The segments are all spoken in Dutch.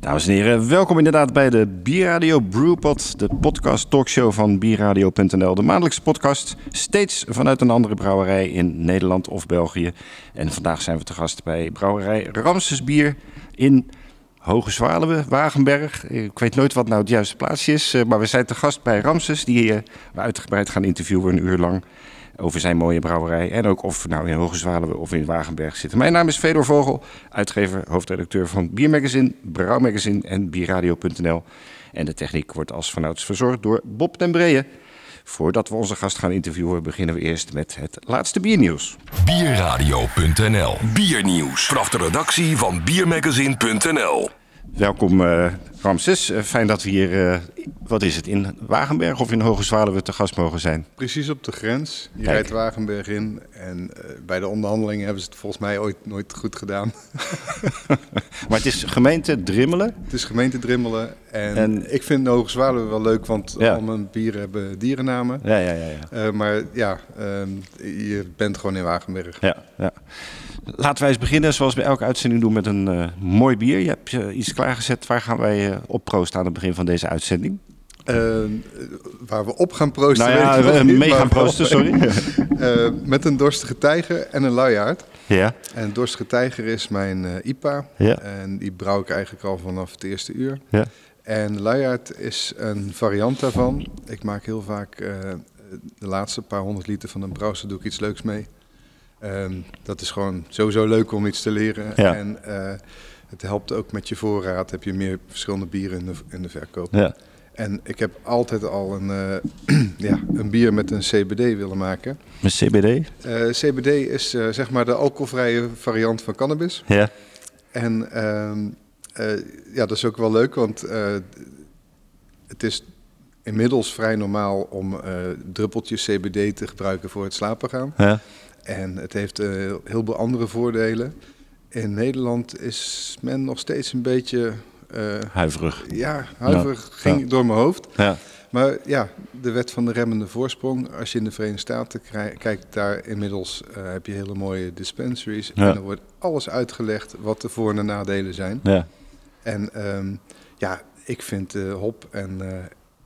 Dames en heren, welkom inderdaad bij de Bierradio Brewpot, de podcast talkshow van bierradio.nl. De maandelijkse podcast, steeds vanuit een andere brouwerij in Nederland of België. En vandaag zijn we te gast bij brouwerij Ramses Bier in Hoge Zwaluwe, Wagenberg. Ik weet nooit wat nou het juiste plaatsje is, eh, maar we zijn te gast bij Ramses, die eh, we uitgebreid gaan interviewen een uur lang over zijn mooie brouwerij. En ook of nou in Zwaluwe of in Wagenberg zitten. Mijn naam is Fedor Vogel, uitgever, hoofdredacteur van Biermagazine, Brouwmagazine en Bierradio.nl. En de techniek wordt als vanouds verzorgd door Bob den Breeën. Voordat we onze gast gaan interviewen, beginnen we eerst met het laatste biernieuws. Bierradio.nl Biernieuws. Vanaf de redactie van Biermagazine.nl Welkom uh, Ramses. Uh, fijn dat we hier, uh, wat is het, in Wagenberg of in Hoge Zwaluwe te gast mogen zijn. Precies op de grens. Je Kijk. rijdt Wagenberg in en bij de onderhandelingen hebben ze het volgens mij ooit nooit goed gedaan. maar het is gemeente Drimmelen? Het is gemeente Drimmelen en, en... ik vind Hoge Zwaluwe wel leuk, want ja. al mijn bieren hebben dierennamen. Ja, ja, ja. ja. maar ja, ehm, je bent gewoon in Wagenberg. Ja, ja. Laten wij eens beginnen, zoals bij elke uitzending doen, met een uh, mooi bier. Je hebt uh, iets klaargezet. Waar gaan wij uh, op proosten aan het begin van deze uitzending? waar we op gaan proosten. Nou ja, we mee gaan proosten, sorry. met een dorstige tijger en een luiaard. Ja. En dorstige tijger is mijn IPA. Ja. En die brouw ik eigenlijk al vanaf het eerste uur. Ja. En de luiaard is een variant daarvan. Ik maak heel vaak de laatste paar honderd liter van een brouwsel doe ik iets leuks mee. Um, dat is gewoon sowieso leuk om iets te leren. Ja. En uh, het helpt ook met je voorraad. Heb je meer verschillende bieren in de, in de verkoop. Ja. En ik heb altijd al een, uh, ja, een bier met een CBD willen maken. Met CBD? Uh, CBD is zeg maar de alcoholvrije variant van cannabis. Ja. En ehm, ja, dat is ook wel leuk, want het is inmiddels vrij normaal om druppeltjes CBD te gebruiken voor het slapen gaan. Ja. En het heeft uh, heel veel andere voordelen. In Nederland is men nog steeds een beetje... Uh, huiverig. Ja, huiverig ja. ging ja. door mijn hoofd. Ja. Maar ja, de wet van de remmende voorsprong. Als je in de Verenigde Staten kijkt, daar inmiddels uh, heb je hele mooie dispensaries. Ja. En er wordt alles uitgelegd wat de voor- en nadelen zijn. Ja. En um, ja, ik vind hop en,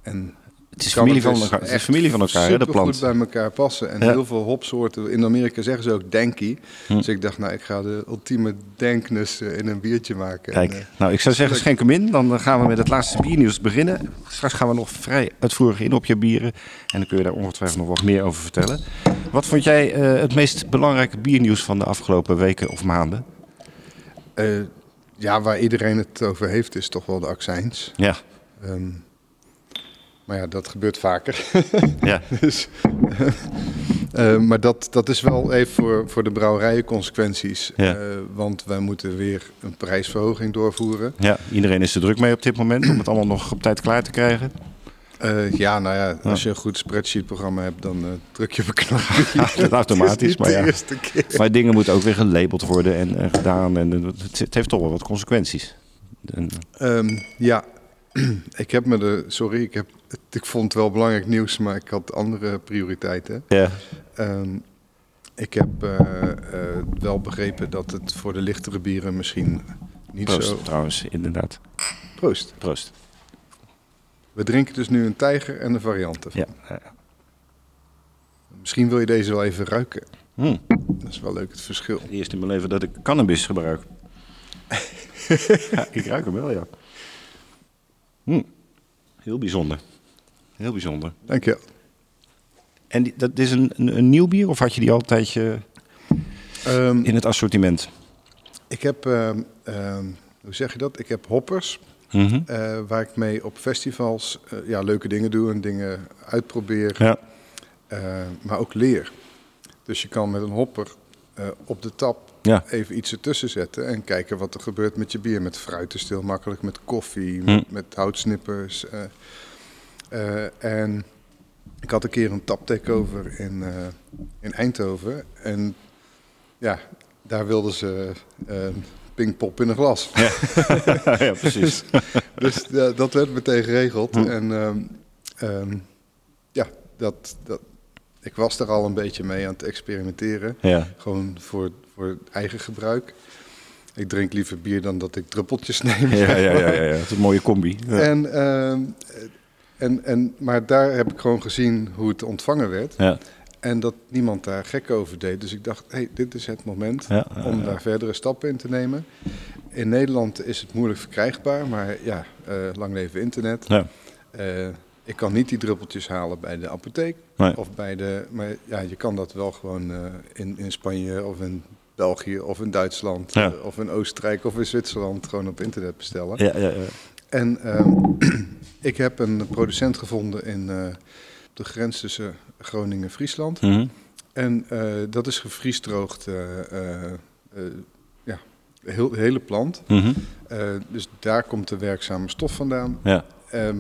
en het is familie van elkaar, het is familie van elkaar hè, de plant. goed bij elkaar passen. En ja. heel veel hopsoorten, in Amerika zeggen ze ook danky. Hm. Dus ik dacht, nou, ik ga de ultieme dankness in een biertje maken. Kijk, en, uh, nou, ik zou zeggen, schenk hem in. Dan gaan we met het laatste biernieuws beginnen. Straks gaan we nog vrij uitvoerig in op je bieren. En dan kun je daar ongetwijfeld nog wat meer over vertellen. Wat vond jij uh, het meest belangrijke biernieuws van de afgelopen weken of maanden? Uh, ja, waar iedereen het over heeft, is toch wel de accijns. Ja. Um, maar ja, dat gebeurt vaker. ja. dus, uh, maar dat, dat is wel even voor, voor de brouwerijen consequenties. Ja. Uh, want wij moeten weer een prijsverhoging doorvoeren. Ja, iedereen is er druk mee op dit moment om het allemaal nog op tijd klaar te krijgen. Uh, ja, nou ja, als je een goed spreadsheet-programma hebt, dan druk je op een knop. Dat automatisch, maar ja. Maar dingen moeten ook weer gelabeld worden en, en gedaan. En het, het, heeft toch wel wat consequenties. En, um, ja, ik heb me de, sorry, ik, heb, ik vond het wel belangrijk nieuws, maar ik had andere prioriteiten. Ja. Um, ik heb uh, uh, wel begrepen dat het voor de lichtere bieren misschien niet Proost, zo... trouwens, inderdaad. Proost. Proost. We drinken dus nu een tijger en een variant ervan. Ja. ja. Misschien wil je deze wel even ruiken. Hmm. Dat is wel leuk, het verschil. Eerst in mijn leven dat ik cannabis gebruik. ja, ik ruik hem wel, ja. Hm. Heel bijzonder. Heel bijzonder. Dank je. En die, dat is een, een, een, nieuw bier of had je die altijd uh, um, in het assortiment? Ik heb, uh, uh, hoe zeg je dat? Ik heb hoppers. Mm -hmm. waar ik mee op festivals ja, leuke dingen doe en dingen uitprobeer. Ja. maar ook leer. Dus je kan met een hopper op de tap ja. even iets ertussen zetten en kijken wat er gebeurt met je bier. Met fruit is heel makkelijk, met koffie, hm. met, met houtsnippers. Uh, uh, en ik had een keer een taptakeover in, eh, in Eindhoven. En ja, daar wilden ze pingpop in een glas. Ja, ja precies. dus uh, dat werd meteen geregeld. Hm. En um, um, ja, dat, dat, ik was er al een beetje mee aan het experimenteren. Ja. Gewoon voor, voor eigen gebruik. Ik drink liever bier dan dat ik druppeltjes neem. Ja, ja, ja, ja, ja. dat is een mooie combi. En, uh, en, en, maar daar heb ik gewoon gezien hoe het ontvangen werd. Ja. En dat niemand daar gek over deed. Dus ik dacht, hey, dit is het moment Ja, om daar verdere stappen in te nemen. In Nederland is het moeilijk verkrijgbaar, maar ja, eh, lang leven internet. Ja. Eh, ik kan niet die druppeltjes halen bij de apotheek. Nee. Of bij de, maar ja, je kan dat wel gewoon eh, in, in Spanje of in België of in Duitsland Ja. eh, of in Oostenrijk of in Zwitserland gewoon op internet bestellen. Ja, ja, ja. En ehm, ik heb een producent gevonden in eh, de grens tussen Groningen en Friesland. Mhm. En eh, dat is gevriesdroogd, heel, hele plant. Mhm. Dus daar komt de werkzame stof vandaan. Ja.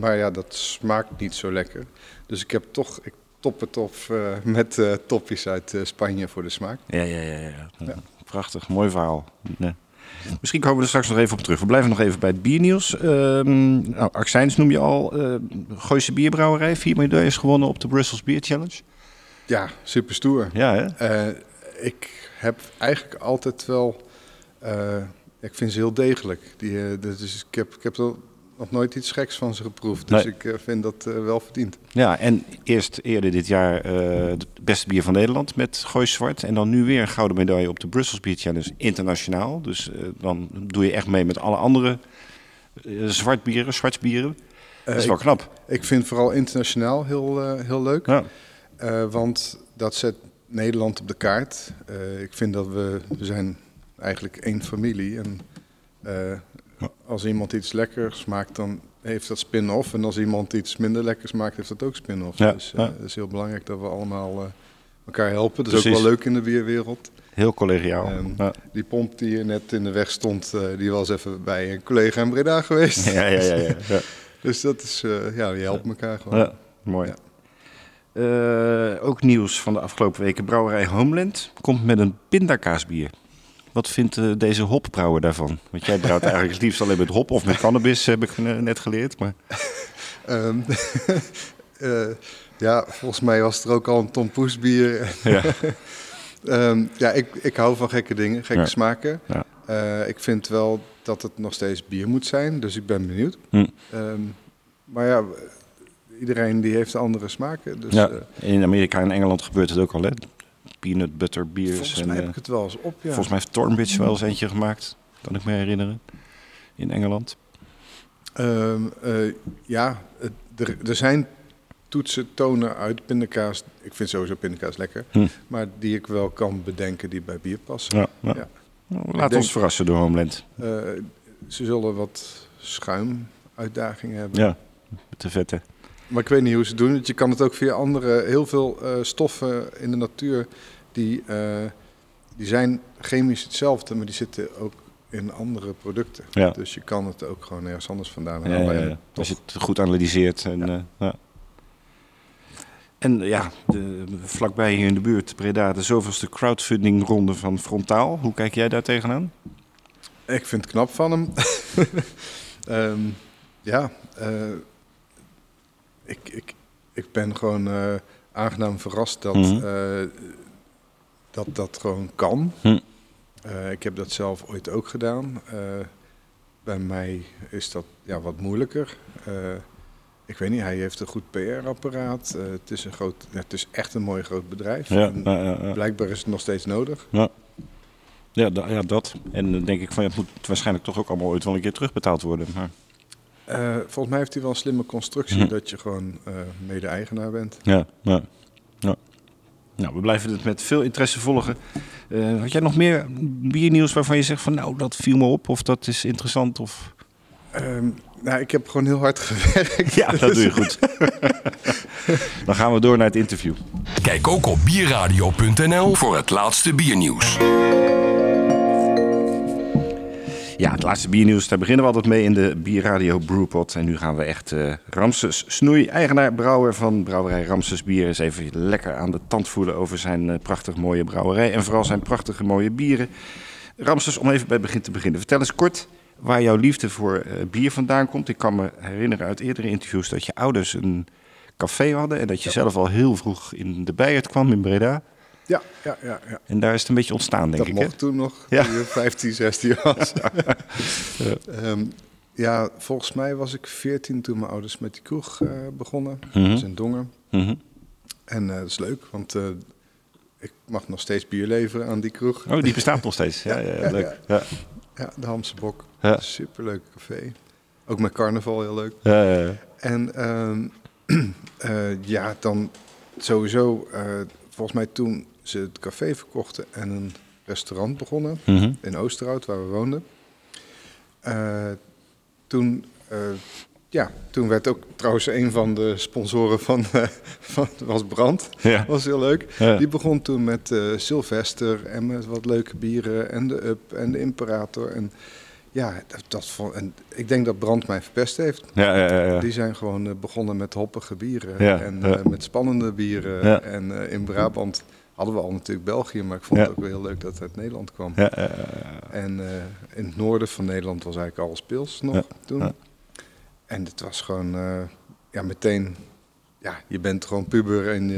Maar ja, dat smaakt niet zo lekker. Dus ik heb toch, ik top het op eh, met eh topjes uit eh, Spanje voor de smaak. Ja, ja, ja, ja. ja. Prachtig, mooi verhaal. Ja. Misschien komen we er straks nog even op terug. We blijven nog even bij het biernieuws. Ehm nou, Accijns noem je al. Eh Gooise Bierbrouwerij, vier medailles gewonnen op de Brussels Beer Challenge. Ja, super stoer. Ja, hè? Ik heb eigenlijk altijd wel. ik vind ze heel degelijk. Die, dus ik heb, ik heb nog nooit iets geks van ze geproefd. Dus Nee. ik eh, vind dat eh, wel verdiend. Ja, en eerst eerder dit jaar eh het beste bier van Nederland met Goois Zwart. En dan nu weer een gouden medaille op de Brussels Beer Challenge internationaal. Dus dan doe je echt mee met alle andere zwartbieren, zwartsbieren. dat is wel knap. Ik vind vooral internationaal heel, heel leuk. Ja. Want dat zet Nederland op de kaart. Ik vind dat we, we zijn eigenlijk één familie. En als iemand iets lekkers maakt, dan heeft dat spin-off. En als iemand iets minder lekkers maakt, heeft dat ook spin-off. Ja, Dus eh, ja. het is heel belangrijk dat we allemaal eh, elkaar helpen. Dat is ook wel leuk in de bierwereld. Heel collegiaal. Ehm, ja. Die pomp die hier net in de weg stond, eh, die was even bij een collega in Breda geweest. Ja, ja, ja, ja. ja. Dus dat is, ja, je helpt elkaar gewoon. Ja, mooi. Ook nieuws van de afgelopen weken. Brouwerij Homeland komt met een pindakaasbier. Wat vindt eh, deze hopbrouwer daarvan? Want jij brouwt eigenlijk het liefst alleen met hop of met cannabis, heb ik net geleerd. Maar... Ehm, eh, ja, volgens mij was er ook al een Tom Poes bier. Ja. Ehm, ja, ik, ik hou van gekke dingen, gekke Ja. smaken. Ja. Eh, ik vind wel dat het nog steeds bier moet zijn, dus ik ben benieuwd. Hm. Ehm, maar ja, iedereen die heeft andere smaken. Dus ja. In Amerika en Engeland gebeurt het ook al, hè? Peanut butter biers. volgens en, mij eh, heb ik het wel eens op. Ja. Volgens mij heeft Thornbridge wel eens eentje gemaakt. Kan ik me herinneren. In Engeland. Ehm, eh, ja, er, er zijn toetsen, tonen uit pindakaas. Ik vind sowieso pindakaas lekker. Hm. Maar die ik wel kan bedenken die bij bier passen. Ja, ja. Ja. Nou, laat denk- ons verrassen door Homeland. Eh, ze zullen wat schuimuitdagingen hebben. Ja, te vette. Maar ik weet niet hoe ze het doen. Want je kan het ook via andere... Heel veel eh, stoffen in de natuur... Die, eh, die zijn chemisch hetzelfde... maar die zitten ook in andere producten. Ja. Dus je kan het ook gewoon ergens anders vandaan Ja, halen. ja, Als je het goed analyseert. En, ja. ja. en ja, de, vlakbij hier in de buurt, Breda, de zoveelste crowdfunding ronde van Frontaal. Hoe kijk jij daar tegenaan? Ik vind het knap van hem. Ehm, ja, eh, ik, ik, ik ben gewoon eh, aangenaam verrast dat, Mhm. eh, dat dat gewoon kan. Hm. Eh, ik heb dat zelf ooit ook gedaan. Bij mij is dat ja, wat moeilijker. Ik weet niet, hij heeft een goed PR-apparaat. Het, is een groot, ja, het is echt een mooi groot bedrijf. Ja, ja. Blijkbaar is het nog steeds nodig. Ja, ja, dat. En dan denk ik van ja, het moet waarschijnlijk toch ook allemaal ooit wel een keer terugbetaald worden. Maar, Eh, volgens mij heeft hij wel een slimme constructie Hm. dat je gewoon eh, mede-eigenaar bent. ja, ja, ja. Nou, we blijven het met veel interesse volgen. Eh, had jij nog meer biernieuws waarvan je zegt van nou, dat viel me op of dat is interessant? Of... Ehm, nou, ik heb gewoon heel hard gewerkt. Ja, dat doe je goed. dan gaan we door naar het interview. Kijk ook op bierradio.nl voor het laatste biernieuws. Ja, het laatste biernieuws, daar beginnen we altijd mee in de Bierradio Brewpot. En nu gaan we echt eh Ramses Snoei, eigenaar brouwer van brouwerij Ramses Bier, eens even lekker aan de tand voelen over zijn eh, prachtig mooie brouwerij. En vooral zijn prachtige mooie bieren. Ramses, om even bij het begin te beginnen. Vertel eens kort waar jouw liefde voor eh, bier vandaan komt. Ik kan me herinneren uit eerdere interviews dat je ouders een café hadden. En dat je zelf al heel vroeg in de Bijert kwam in Breda. Ja, ja, ja. ja. En daar is het een beetje ontstaan, denk Dat ik. mocht hè? toen nog, Ja. toen je 15, 16 was. Ehm, ja, volgens mij was ik 14 toen mijn ouders met die kroeg eh, begonnen. Mhm. Dat is in Dongen. Mhm. En eh, dat is leuk, want eh, ik mag nog steeds bier leveren aan die kroeg. Oh, die bestaat nog steeds. Ja, ja, Ja, leuk. Ja. Ja, de Hamse Bok. Superleuk café. Ook met carnaval heel leuk. Ja, ja, ja. En ehm, eh, ja, dan sowieso, volgens mij toen ze het café verkochten en een restaurant begonnen Mhm. in Oosterhout, waar we woonden. Eh, toen, eh, ja, toen werd ook trouwens een van de sponsoren van, van was Brand. Ja. was heel leuk. Ja. Die begon toen met eh Sylvester en met wat leuke bieren en de Up en de Imperator. En ja, dat, dat vond, en ik denk dat Brand mij verpest heeft. Ja, ja, ja, ja. Die zijn gewoon begonnen met hoppige bieren en met spannende bieren. En in Brabant hadden we al natuurlijk België, maar ik vond Ja. het ook wel heel leuk dat het uit Nederland kwam. Ja, ja. En eh, in het noorden van Nederland was eigenlijk alles pils nog toen. En het was gewoon, eh, ja, meteen, ja, je bent gewoon puber. En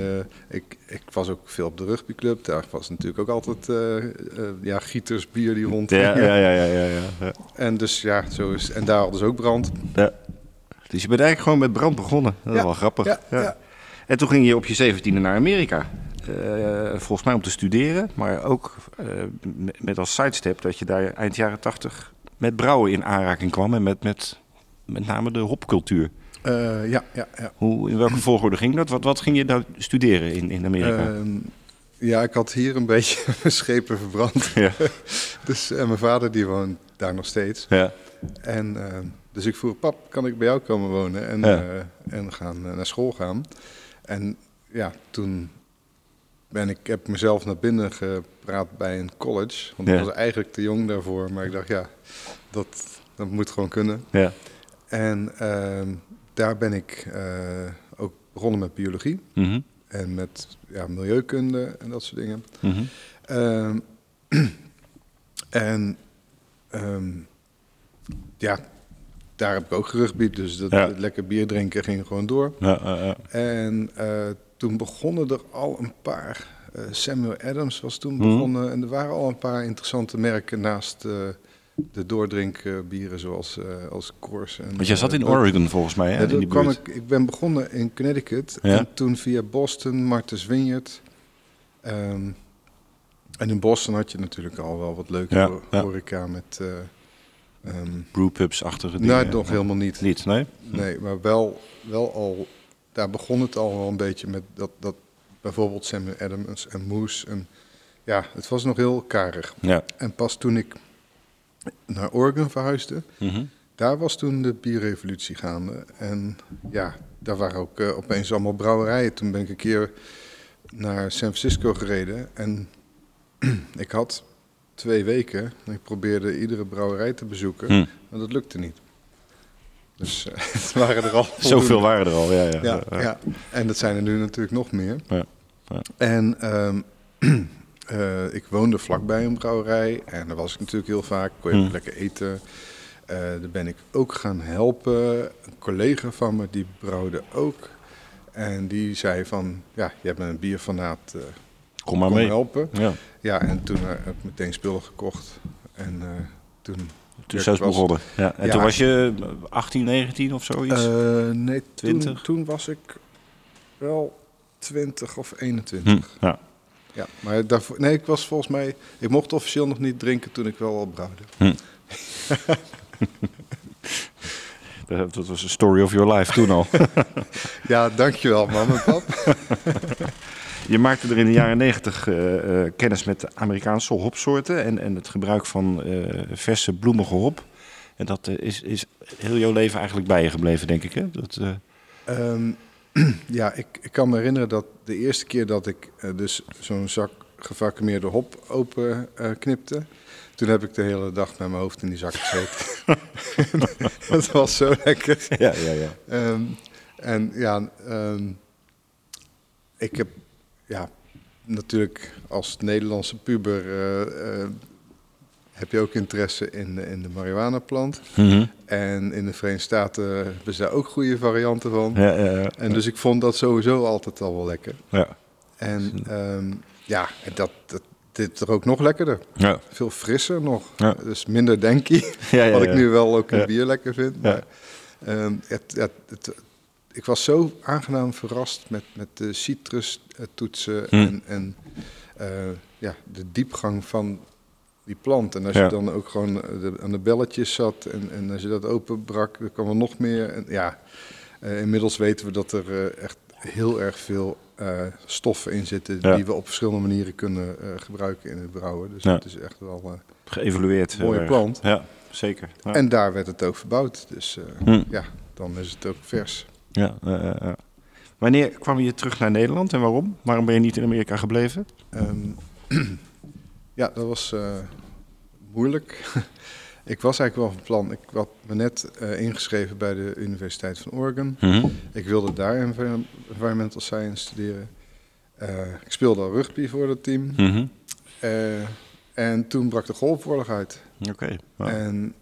ik, ik was ook veel op de rugbyclub. Daar was natuurlijk ook altijd, eh, eh, ja, gieters bier die rond. Ja, ja, ja, ja, ja. En dus ja, zo is, en daar hadden ze ook brand. Ja. Dus je bent eigenlijk gewoon met brand begonnen. Dat is Ja, wel grappig. ja, ja. En toen ging je op je zeventiende naar Amerika. Eh, volgens mij om te studeren, maar ook eh, met- als sidestep dat je daar eind jaren tachtig met brouwen in aanraking kwam. En met, met, met name de hopcultuur. Eh, ja, ja, ja. Hoe, in welke volgorde ging dat? Wat, wat ging je nou studeren in, in Amerika? Ehm, ja, ik had hier een beetje mijn schepen verbrand. ja. Dus, en mijn vader die woont daar nog steeds. Ja. En eh, dus ik vroeg, pap, kan ik bij jou komen wonen en, Ja. en gaan, naar school gaan? En ja, toen ben ik, heb mezelf naar binnen gepraat bij een college. Want Ja. ik was eigenlijk te jong daarvoor. Maar ik dacht, ja, dat, dat moet gewoon kunnen. Ja. En ehm, daar ben ik eh, ook begonnen met biologie. Mhm. En met ja, milieukunde en dat soort dingen. Mhm. Ehm, en ehm, ja, daar heb ik ook gerugbied. Dus dat, Ja. lekker bier drinken ging gewoon door. Ja. En eh, toen begonnen er al een paar. eh, Samuel Adams was toen Mhm. begonnen. En er waren al een paar interessante merken naast eh, de doordrinkbieren zoals eh als Coors. En, Want jij zat in Oregon volgens mij, hè? in die kwam ik, ik ben begonnen in Connecticut Ja. en toen via Boston, Martha's Vineyard. Ehm, en in Boston had je natuurlijk al wel wat leuke Ja, ho- ja. horeca met... ehm, Brewpubs-achtige dingen. nou, nog helemaal niet. Niet, nee? Nee, maar wel, wel al... Daar begon het al wel een beetje met dat, dat bijvoorbeeld Samuel Adams en Moose. En, ja, het was nog heel karig. Ja. En pas toen ik naar Oregon verhuisde... Mhm. Daar was toen de bierrevolutie gaande. En ja, daar waren ook eh, opeens allemaal brouwerijen. Toen ben ik een keer naar San Francisco gereden. En ik had twee weken. En ik probeerde iedere brouwerij te bezoeken. Hm. Maar dat lukte niet. Dus eh, het waren er al Zoveel waren er al, ja. ja, Ja, ja, en dat zijn er nu natuurlijk nog meer. Ja, ja. En ehm, eh, ik woonde vlakbij een brouwerij en daar was ik natuurlijk heel vaak. Kon je Hmm. lekker eten. Eh daar ben ik ook gaan helpen. Een collega van me die brouwde ook. En die zei van, ja, je bent een bierfanaat, Kom maar kom mee. helpen. Ja. Ja, en toen heb ik meteen spullen gekocht. En toen... Toen was- begonnen. Ja. En Ja. toen was je 18, 19 of zoiets? Eh, nee, toen, 20? toen was ik wel 20 of 21. Hm, Ja. Ja, maar daarvoor, nee, ik was volgens mij, ik mocht officieel nog niet drinken toen ik wel al brouwde. Dat dat was een story of your life toen al. Ja, dankjewel, mam en pap. Je maakte er in de jaren negentig eh, eh, kennis met de Amerikaanse hopsoorten en, en het gebruik van eh, verse bloemige hop. En dat is, is heel jouw leven eigenlijk bij je gebleven, denk ik. Hè? Dat, eh, Ehm, ja, ik, ik kan me herinneren dat de eerste keer dat ik dus zo'n zak gevacumeerde hop open knipte. Toen heb ik de hele dag met mijn hoofd in die zak gezeten. dat was zo lekker. Ja, ja, ja. Ehm, en ja, ehm, ik heb ja, natuurlijk als Nederlandse puber eh, eh, heb je ook interesse in, de- in de marihuana-plant. Mhm. En in de Verenigde Staten hebben ze daar ook goede varianten van. Ja, ja, ja. En dus ik vond dat sowieso altijd al wel lekker. Ja. En ehm, ja, en dat, dat, dit er ook nog lekkerder. Ja. Veel frisser nog. Ja. Dus minder denky. Ja, ja, wat ik nu wel ook in bier lekker vind. Maar, ehm, het, het, het- ik was zo aangenaam verrast met, met de citrustoetsen Hm. en, en eh, ja, de diepgang van die plant. En als Ja. je dan ook gewoon de, aan de belletjes zat en, en als je dat openbrak, dan kwam er nog meer. En, ja, eh, inmiddels weten we dat er eh, echt heel erg veel eh, stoffen in zitten Ja. die we op verschillende manieren kunnen eh, gebruiken in het brouwen. Dus Ja. het is echt wel... eh, Geëvalueerd. heel Mooie erg. plant. Ja, zeker. Ja. En daar werd het ook verbouwd. Dus eh, Hm. ja, dan is het ook vers. Ja, eh, eh, eh. Wanneer kwam je terug naar Nederland en waarom? Waarom ben je niet in Amerika gebleven? Ehm, ja, dat was moeilijk. ik was eigenlijk wel van plan. Ik had me net ingeschreven bij de Universiteit van Oregon. Ik wilde daar envi- environmental science studeren. Ik speelde al rugby voor dat team. Mhm. En toen brak de golfoorlog uit. Oké. Ja. En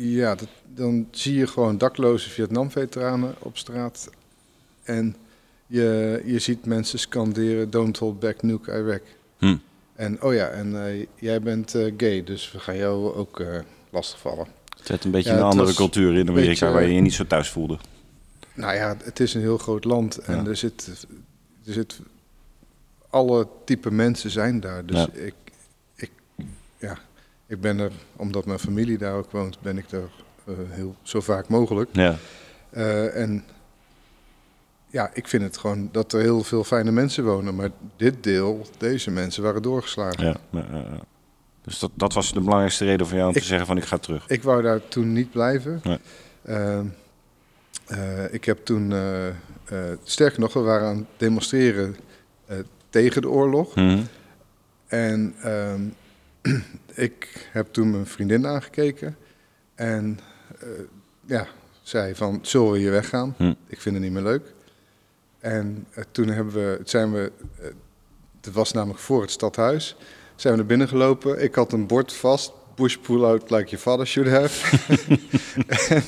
ja, dat, dan zie je gewoon dakloze Vietnam-veteranen op straat. En je, je ziet mensen scanderen, don't hold back, nuke Iraq. Hm. En oh ja, en eh, jij bent eh, gay, dus we gaan jou ook eh lastigvallen. Het werd een beetje Ja, een andere cultuur in Amerika beetje, waar je je niet zo thuis voelde. Nou ja, het is een heel groot land en Ja. er zit, er zit alle type mensen zijn daar. Dus Ja. ik, ik ben er, omdat mijn familie daar ook woont, ben ik er eh, heel zo vaak mogelijk. Ja. Eh, en ja, ik vind het gewoon dat er heel veel fijne mensen wonen. Maar dit deel, deze mensen waren doorgeslagen. Ja. ja. Dus dat, dat was de belangrijkste reden voor jou om Ik- te zeggen van ik ga terug. Ik wou daar toen niet blijven. Nee. Eh, ik heb toen, sterker nog, we waren aan het demonstreren tegen de oorlog. Mhm. En ehm, ik heb toen mijn vriendin aangekeken. En eh, ja, zei van, zullen we hier weggaan? Hm. Ik vind het niet meer leuk. En eh, toen hebben we, zijn we, eh, het was namelijk voor het stadhuis, zijn we naar binnen gelopen. Ik had een bord vast, push pull out like your father should have. en,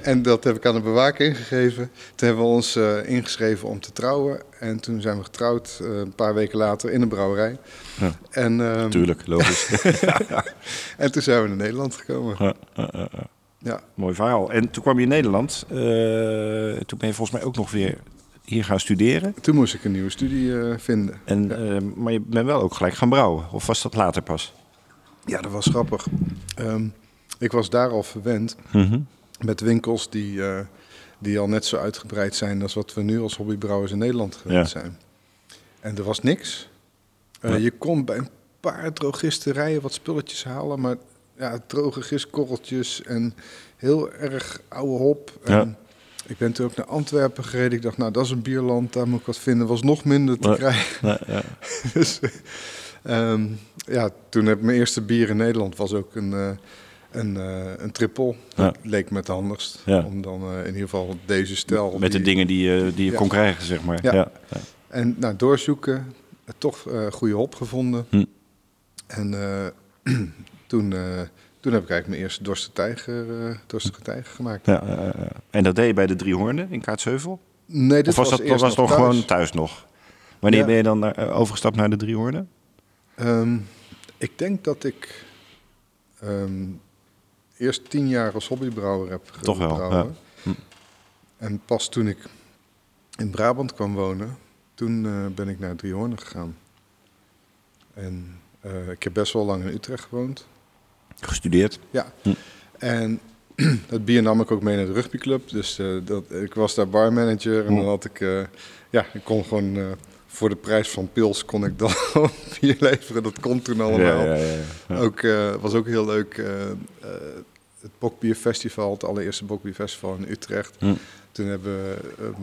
en dat heb ik aan de bewaker ingegeven. Toen hebben we ons eh, ingeschreven om te trouwen. En toen zijn we getrouwd, eh, een paar weken later, in een brouwerij. Ja. En, ehm, Tuurlijk, logisch. en toen zijn we naar Nederland gekomen. Ja, ja, Mooi verhaal. En toen kwam je in Nederland. Eh, toen ben je volgens mij ook nog weer hier gaan studeren. toen moest ik een nieuwe studie vinden. En, maar je bent wel ook gelijk gaan brouwen. Of was dat later pas? Ja, dat was grappig. Ehm, ik was daar al verwend met winkels die, eh, die al net zo uitgebreid zijn als wat we nu als hobbybrouwers in Nederland gewend Ja. zijn. En er was niks. Eh, Ja. Je kon bij een paar drogisterijen wat spulletjes halen, maar ja, droge gistkorreltjes en heel erg oude hop. En. Ik ben toen ook naar Antwerpen gereden. Ik dacht, nou, dat is een bierland, daar moet ik wat vinden. Was nog minder te krijgen. Ja, ja. Dus, ehm, ja, toen heb mijn eerste bier in Nederland was ook een, eh, een, eh, een triple. Ja. Dat leek me het handigst. Ja. Om dan eh, in ieder geval deze stijl... Met de dingen die je, die je Ja. kon krijgen, zeg maar. Ja. En nou, doorzoeken, toch goede hop gevonden. Hm. En toen, toen heb ik eigenlijk mijn eerste dorstige tijger, dorstige tijger gemaakt. Ja. En dat deed je bij de Drie Hoornen in Kaatsheuvel? Nee, dit Of was, dat eerst was nog thuis. gewoon thuis nog? Wanneer Ja. ben je dan naar- overgestapt naar de Drie Hoornen? Ehm, ik denk dat ik ehm, eerst tien jaar als hobbybrouwer heb Toch wel, ja. Hm. En pas toen ik in Brabant kwam wonen, toen eh, ben ik naar Driehoorn gegaan. En eh, ik heb best wel lang in Utrecht gewoond. Gestudeerd? Ja. Hm. En dat bier nam ik ook mee naar de rugbyclub. Dus eh, dat, ik was daar barmanager en dan had ik... ja, ik kon gewoon... voor de prijs van pils kon ik dan bier leveren. Dat kon toen allemaal. Ja, ja, ja. Ook, eh, was ook heel leuk. eh, eh, het Bokbierfestival, het allereerste Bokbierfestival in Utrecht. Hm. Toen hebben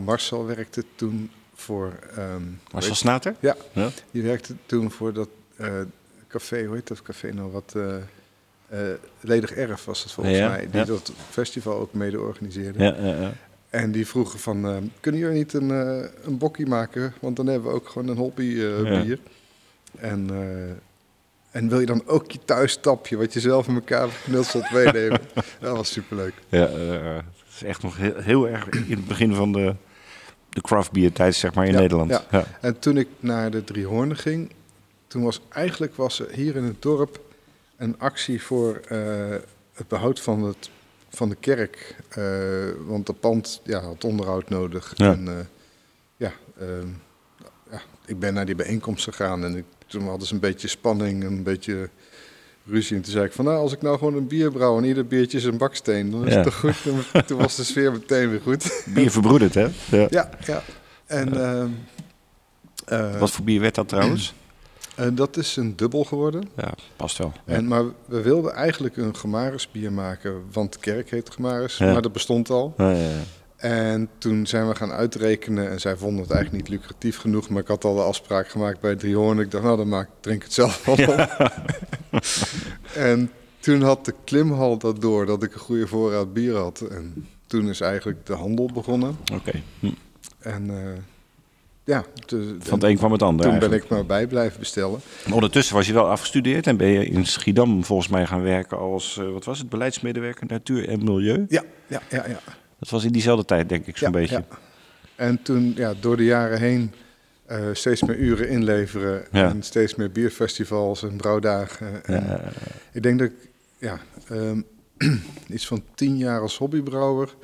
Marcel werkte toen voor... ehm, Marcel Snater? Ja, Ja. die werkte toen voor dat café, hoe heet dat café nou? Wat, Ledig Erf was het volgens mij, die dat festival ook mede organiseerde. Ja, ja, ja. En die vroegen van, eh, kunnen jullie niet een, eh, een bokkie maken? Want dan hebben we ook gewoon een hobby eh, Ja. bier. En, en wil je dan ook je thuistapje, wat je zelf in elkaar hebt geknutseld, meenemen? dat was superleuk. Ja, het is echt nog heel, heel erg in het begin van de, de craft beer tijd, zeg maar, in Ja, Nederland. ja. Ja. En toen ik naar de Driehoornen ging, toen was eigenlijk was er hier in het dorp een actie voor het behoud van, het, van de kerk. Eh, want de pand ja, had onderhoud nodig. Ja. En, eh, ja, ehm, ja, ik ben naar die bijeenkomst gegaan en ik, toen hadden ze een beetje spanning, een beetje ruzie. En toen zei ik van, nou, als ik nou gewoon een bier brouw en ieder biertje is een baksteen, dan is Ja. het toch goed? En toen was de sfeer meteen weer goed. Bier verbroederd, hè? Ja. Ja, ja. En ehm, eh, Wat voor bier werd dat trouwens? Dat is een dubbel geworden. Ja, past wel. Ja. En, maar we wilden eigenlijk een Gemaris bier maken, want kerk heet Gemaris, Ja. maar dat bestond al. Ja, ja, ja. En toen zijn we gaan uitrekenen en zij vonden het eigenlijk niet lucratief genoeg, maar ik had al de afspraak gemaakt bij Driehoorn. Ik dacht, nou dan maak ik drink het zelf wel op. en toen had de klimhal dat door, dat ik een goede voorraad bier had. En toen is eigenlijk de handel begonnen. Oké. Hm. En eh, ja, Van het een kwam het ander toen ben ik maar bij blijven bestellen. Maar Ondertussen was je wel afgestudeerd en ben je in Schiedam volgens mij gaan werken als, eh, wat was het, beleidsmedewerker natuur en milieu. Ja, ja, ja, ja. Dat was in diezelfde tijd, denk ik, zo'n ja, beetje. ja. En toen, ja, door de jaren heen eh, steeds meer uren inleveren Ja. en steeds meer bierfestivals en brouwdagen. En Ja, Ik denk dat ik, ja, ehm, iets van tien jaar als hobbybrouwer,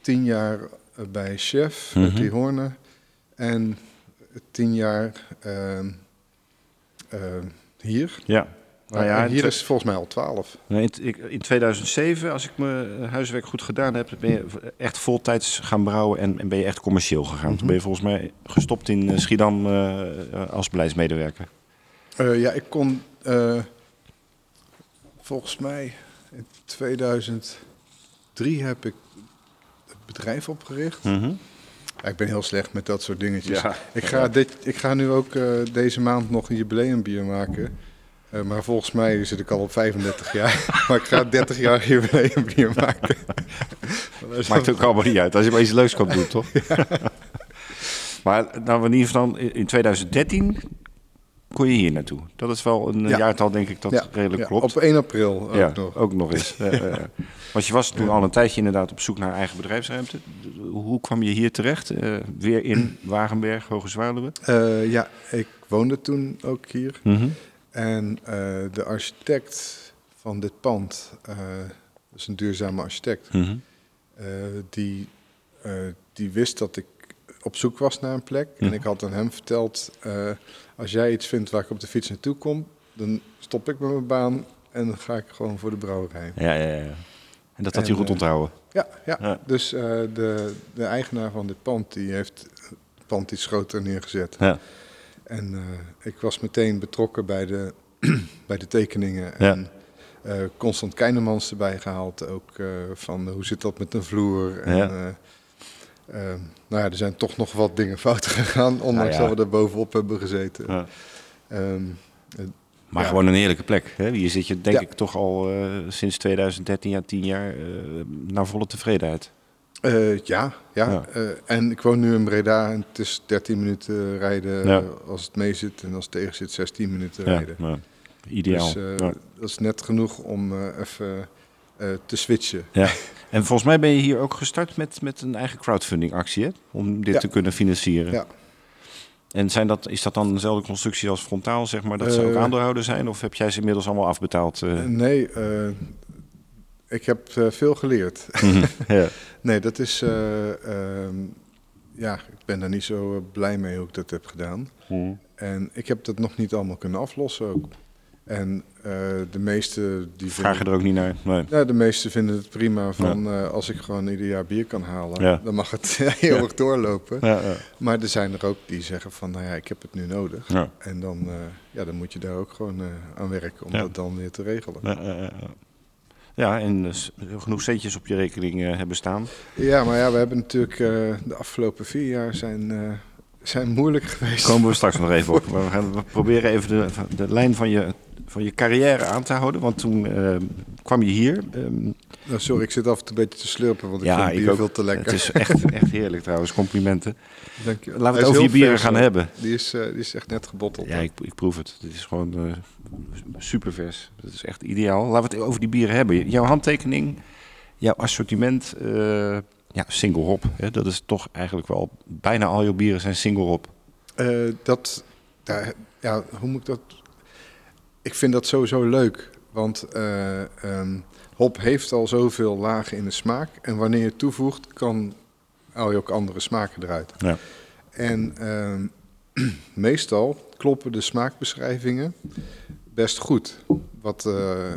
tien jaar eh, bij Chef, Mhm. met die Hoornen, en tien jaar ehm, ehm, hier. ja. Nou ja, En hier is volgens mij al twaalf. Nee, in, ik- in 2007, als ik mijn huiswerk goed gedaan heb, ben je echt voltijds gaan brouwen en, en ben je echt commercieel gegaan. Mhm. Toen ben je volgens mij gestopt in eh, Schiedam eh, eh, als beleidsmedewerker. Eh, ja, ik kon eh, volgens mij in 2003 heb ik het bedrijf opgericht. Mhm. Ja, ik ben heel slecht met dat soort dingetjes. Ja. Ik, ga dit, ik ga nu ook eh, deze maand nog een jubileumbier maken. Eh, maar volgens mij zit ik al op 35 jaar. maar ik ga 30 jaar jubileumbier maken. Maakt ook allemaal niet uit, als je maar iets leuks kan doen, toch? maar nou, in ieder geval in 2013 kon je hier naartoe. Dat is wel een Ja. jaartal, denk ik, dat Ja, redelijk ja, klopt. Op 1 april ook ja, nog. ook nog eens. Eh, eh, Want je was toen al een tijdje inderdaad op zoek naar eigen bedrijfsruimte. Hoe kwam je hier terecht? Eh, weer in Wagenberg, Hoge Zwaluwe? Eh, ja, ik woonde toen ook hier. Mhm. En eh, de architect van dit pand, eh dat is een duurzame architect, Mhm. eh, die, eh, die wist dat ik op zoek was naar een plek. Mhm. En ik had aan hem verteld, eh, als jij iets vindt waar ik op de fiets naartoe kom, dan stop ik met mijn baan en dan ga ik gewoon voor de brouwerij. Ja, ja, ja. En dat had hij goed eh, onthouden. Ja, ja. Ja. dus eh, de, de eigenaar van dit pand, die heeft het pand iets groter neergezet. Ja. En eh, ik was meteen betrokken bij de, bij de tekeningen. Ja. En Constant Keinemans erbij gehaald. Ook van hoe zit dat met een vloer. En, Ja. eh, eh, nou ja, er zijn toch nog wat dingen fout gegaan. Ondanks Nou ja. dat we er bovenop hebben gezeten. Ja. Ehm, Maar Ja. gewoon een heerlijke plek. Hè? Hier zit je denk ik toch al eh, sinds 2013, ja, 10 jaar, eh, naar volle tevredenheid. eh, ja, ja. En ik woon nu in Breda. En het is 13 minuten rijden als het mee zit. En als het tegen zit, 16 minuten rijden. ideaal. Dus dat is net genoeg om even te switchen. Ja. En volgens mij ben je hier ook gestart met, met een eigen crowdfunding actie, hè? Om dit Ja. te kunnen financieren. Ja. En zijn dat, is dat dan dezelfde constructie als frontaal, zeg maar, dat ze ook Eh, aandeelhouder zijn? Of heb jij ze inmiddels allemaal afbetaald? eh? Nee, eh, ik heb veel geleerd. ja. nee, dat is. eh, ehm, ja, ik ben daar niet zo blij mee hoe ik dat heb gedaan. Hm. En ik heb dat nog niet allemaal kunnen aflossen ook. En eh, de meeste die Vragen vinden, er ook niet naar. Nee. ja, de meeste vinden het prima van eh, als ik gewoon ieder jaar bier kan halen, Ja. dan mag het heel erg doorlopen. Ja, ja. Maar er zijn er ook die zeggen van, nou ja, ik heb het nu nodig. En dan, eh, ja, dan moet je daar ook gewoon aan werken om dat dan weer te regelen. Ja, ja, ja. ja, en dus genoeg centjes op je rekening hebben staan. Ja, maar ja, we hebben natuurlijk de afgelopen vier jaar zijn, zijn moeilijk geweest. Komen we straks nog even op. Maar we gaan we proberen even de, de lijn van je, van je carrière aan te houden. Want toen eh, kwam je hier. ehm, Nou, sorry, ik zit af en toe een beetje te slurpen, want ik ja, vind bier ook. veel te lekker. Het is echt, echt heerlijk trouwens. Complimenten. Dank je. Laten we het over je bieren vers, gaan hebben. Die is, eh, die is echt net gebotteld. Ja, ik, ik proef het. Het is gewoon eh super vers. Het is echt ideaal. Laten we het over die bieren hebben. Jouw handtekening, jouw assortiment, ja, single hop. Hè, dat is toch eigenlijk wel, bijna al je bieren zijn single hop. Eh, dat, daar- ja, hoe moet ik dat? Ik vind dat sowieso leuk, want eh, ehm, hop heeft al zoveel lagen in de smaak. En wanneer je toevoegt, kan, haal je ook andere smaken eruit. Ja. En ehm, meestal kloppen de smaakbeschrijvingen best goed. Wat, eh,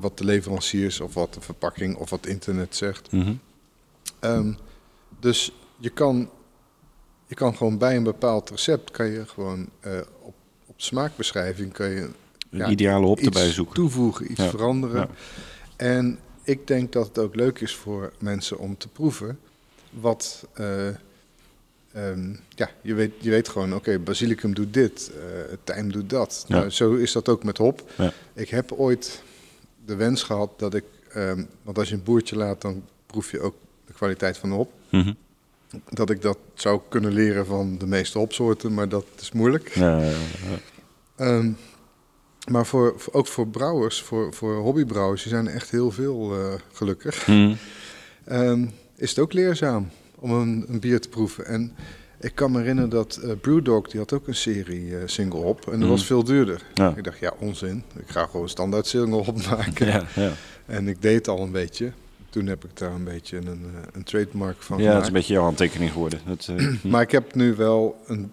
wat de leveranciers of wat de verpakking of wat internet zegt. Mhm. Ehm, dus je kan, je kan gewoon bij een bepaald recept kan je gewoon eh, op, op smaakbeschrijving kan je Een Ja, ideale hop erbij zoeken. toevoegen, iets Ja, veranderen. ja. En ik denk dat het ook leuk is voor mensen om te proeven wat. eh, ehm, ja, je weet, je weet gewoon, oké, basilicum doet dit, eh tijm doet dat. Ja. Nou, zo is dat ook met hop. Ja. Ik heb ooit de wens gehad dat ik, ehm, want als je een boertje laat, dan proef je ook de kwaliteit van de hop. Mhm. Dat ik dat zou kunnen leren van de meeste hopsoorten, maar dat is moeilijk. Ja, ja, ja. Ehm, maar voor, ook voor brouwers, voor, voor hobbybrouwers, die zijn er echt heel veel eh, gelukkig. Mhm. Ehm, is het ook leerzaam om een, een bier te proeven. En ik kan me herinneren dat eh, Brewdog, die had ook een serie eh, single hop. En dat Mhm. was veel duurder. Ja. Ik dacht, ja, onzin. Ik ga gewoon standaard single hop maken. Ja, ja. En ik deed het al een beetje. Toen heb ik daar een beetje een, eh, een trademark van ja, het is een beetje jouw handtekening geworden. Het, eh, Maar ik heb nu wel een,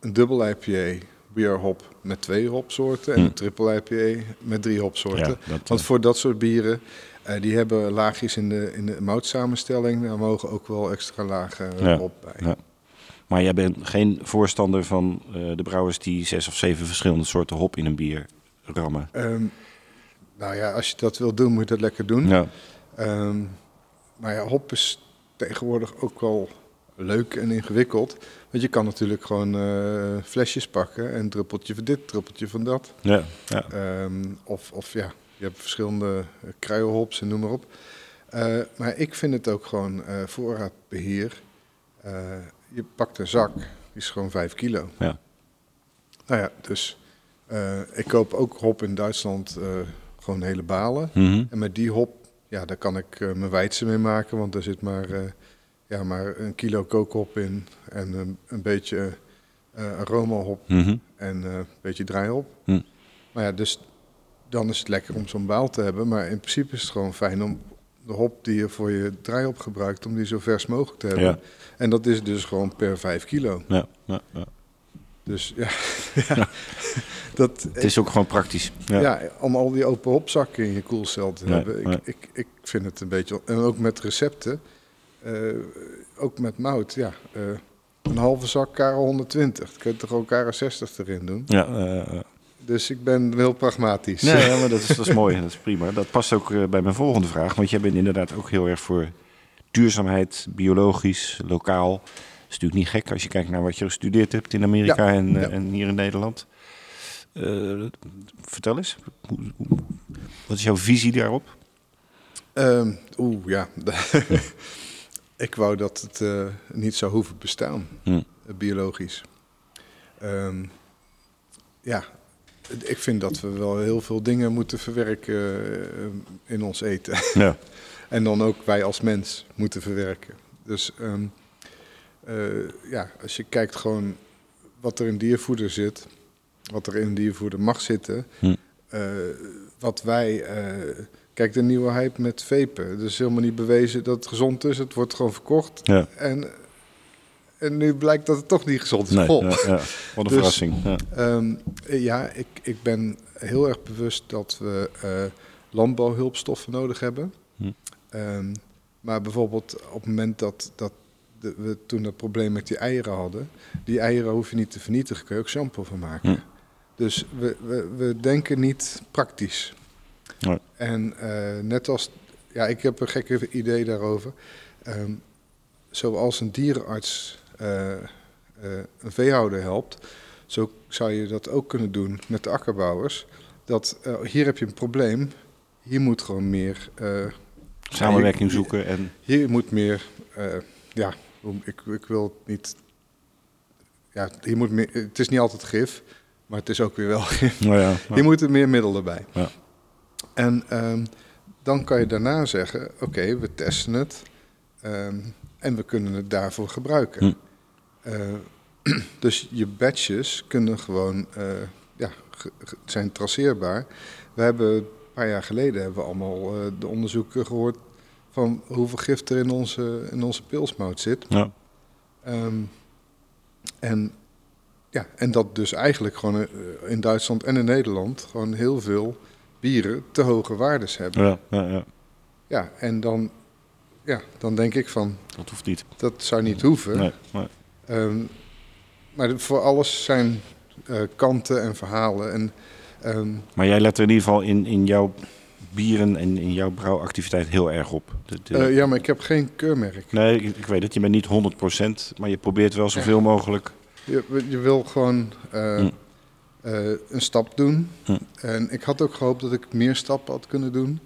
een dubbel IPA beer hop met twee hopsoorten en Hm. een triple IPA met drie hopsoorten. ja, dat, Want voor dat soort bieren, eh, die hebben laagjes in de, in de moutsamenstelling, daar mogen ook wel extra lagen Ja, op bij. ja. Maar jij bent geen voorstander van eh, de brouwers die zes of zeven verschillende soorten hop in een bier rammen. Ehm, nou ja, als je dat wil doen, moet je dat lekker doen. Ehm, maar ja, hop is tegenwoordig ook wel leuk en ingewikkeld. Want je kan natuurlijk gewoon eh, flesjes pakken en druppeltje van dit, druppeltje van dat. ja, ja. Ehm, of, of ja, je hebt verschillende uh, kruielhops en noem maar op. Eh, maar ik vind het ook gewoon eh, voorraadbeheer. Eh, je pakt een zak, die is gewoon 5 kilo. Ja. Nou ja, dus eh, ik koop ook hop in Duitsland, eh, gewoon hele balen. Mhm. En met die hop, ja, daar kan ik eh, mijn weidse mee maken, want er zit maar, eh, ja, maar een kilo kookhop in en een, een beetje eh aromahop Mhm. en eh, een beetje draaihop. Hm. Maar ja, dus dan is het lekker om zo'n baal te hebben. Maar in principe is het gewoon fijn om de hop die je voor je draaihop gebruikt, om die zo vers mogelijk te hebben. Ja. En dat is dus gewoon per 5 kilo. Ja, ja, ja. Dus ja, ja. Dat, Het is ook gewoon praktisch. Ja. ja. om al die open hopzakken in je koelcel te Nee, hebben. Ik, nee. ik, ik vind het een beetje... En ook met recepten, eh, ook met mout, ja. eh, een halve zak Karel 120. Dan kun je toch ook Karel 60 erin doen. Ja, eh. Dus ik ben heel pragmatisch. Nee, ja, maar dat is, dat is mooi. Dat is prima. Dat past ook bij mijn volgende vraag. Want jij bent inderdaad ook heel erg voor duurzaamheid, biologisch, lokaal. Dat is natuurlijk niet gek als je kijkt naar wat je gestudeerd hebt in Amerika Ja, en, ja. en hier in Nederland. Eh, vertel eens, wat is jouw visie daarop? Ehm, Oeh, ja. ik wou dat het eh, niet zou hoeven bestaan, Hm. eh, biologisch. Ehm, ja, ik vind dat we wel heel veel dingen moeten verwerken in ons eten. Ja. En dan ook wij als mens moeten verwerken. Dus ehm, eh, ja, als je kijkt gewoon wat er in diervoeder zit, wat er in diervoeder mag zitten, Hm. eh, wat wij. eh, kijk, de nieuwe hype met vapen. Het is helemaal niet bewezen dat het gezond is. Het wordt gewoon verkocht. Ja. En, en nu blijkt dat het toch niet gezond is. Nee, ja, ja. Wat een Dus- verrassing. Ja. Ehm, ja, ik, ik ben heel erg bewust dat we eh, landbouwhulpstoffen nodig hebben. Hm. Ehm, maar bijvoorbeeld op het moment dat, dat de- we toen dat probleem met die eieren hadden, die eieren hoef je niet te vernietigen, kun je ook shampoo van maken. Hm. Dus we, we, we denken niet praktisch. En eh, net als, ja, ik heb een gekke idee daarover. Ehm, zoals een dierenarts eh, eh, een veehouder helpt, zo zou je dat ook kunnen doen met de akkerbouwers. Dat hier heb je een probleem, hier moet gewoon meer, Samenwerking zoeken en... hier moet meer, ja, ik, ik wil het niet, ja, hier moet meer, het is niet altijd gif, maar het is ook weer wel gif. Nou ja, Je moet er meer middelen bij. Ja. En ehm, dan kan je daarna zeggen, oké, we testen het ehm, en we kunnen het daarvoor gebruiken. Hm. Eh, dus je batches kunnen gewoon, eh, ja, zijn traceerbaar. We hebben een paar jaar geleden hebben we allemaal eh, de onderzoeken gehoord van hoeveel gif er in onze, in onze pilsmout zit. ja. Ehm, en, ja, en dat dus eigenlijk gewoon eh, in Duitsland en in Nederland gewoon heel veel bieren te hoge waardes hebben. Ja, Ja, ja, ja, en dan, ja, dan denk ik van, dat hoeft niet. dat zou niet hoeven. Nee, nee. Ehm, maar voor alles zijn eh, kanten en verhalen. En, ehm, Maar jij let er in ieder geval in, in jouw bieren en in jouw brouwactiviteit heel erg op. De- de- eh, ja, maar ik heb geen keurmerk. nee, ik, ik weet het. Je bent niet 100%, maar je probeert wel zoveel mogelijk. Je, je wil gewoon eh, Hm. eh, een stap doen. Hm. En ik had ook gehoopt dat ik meer stappen had kunnen doen.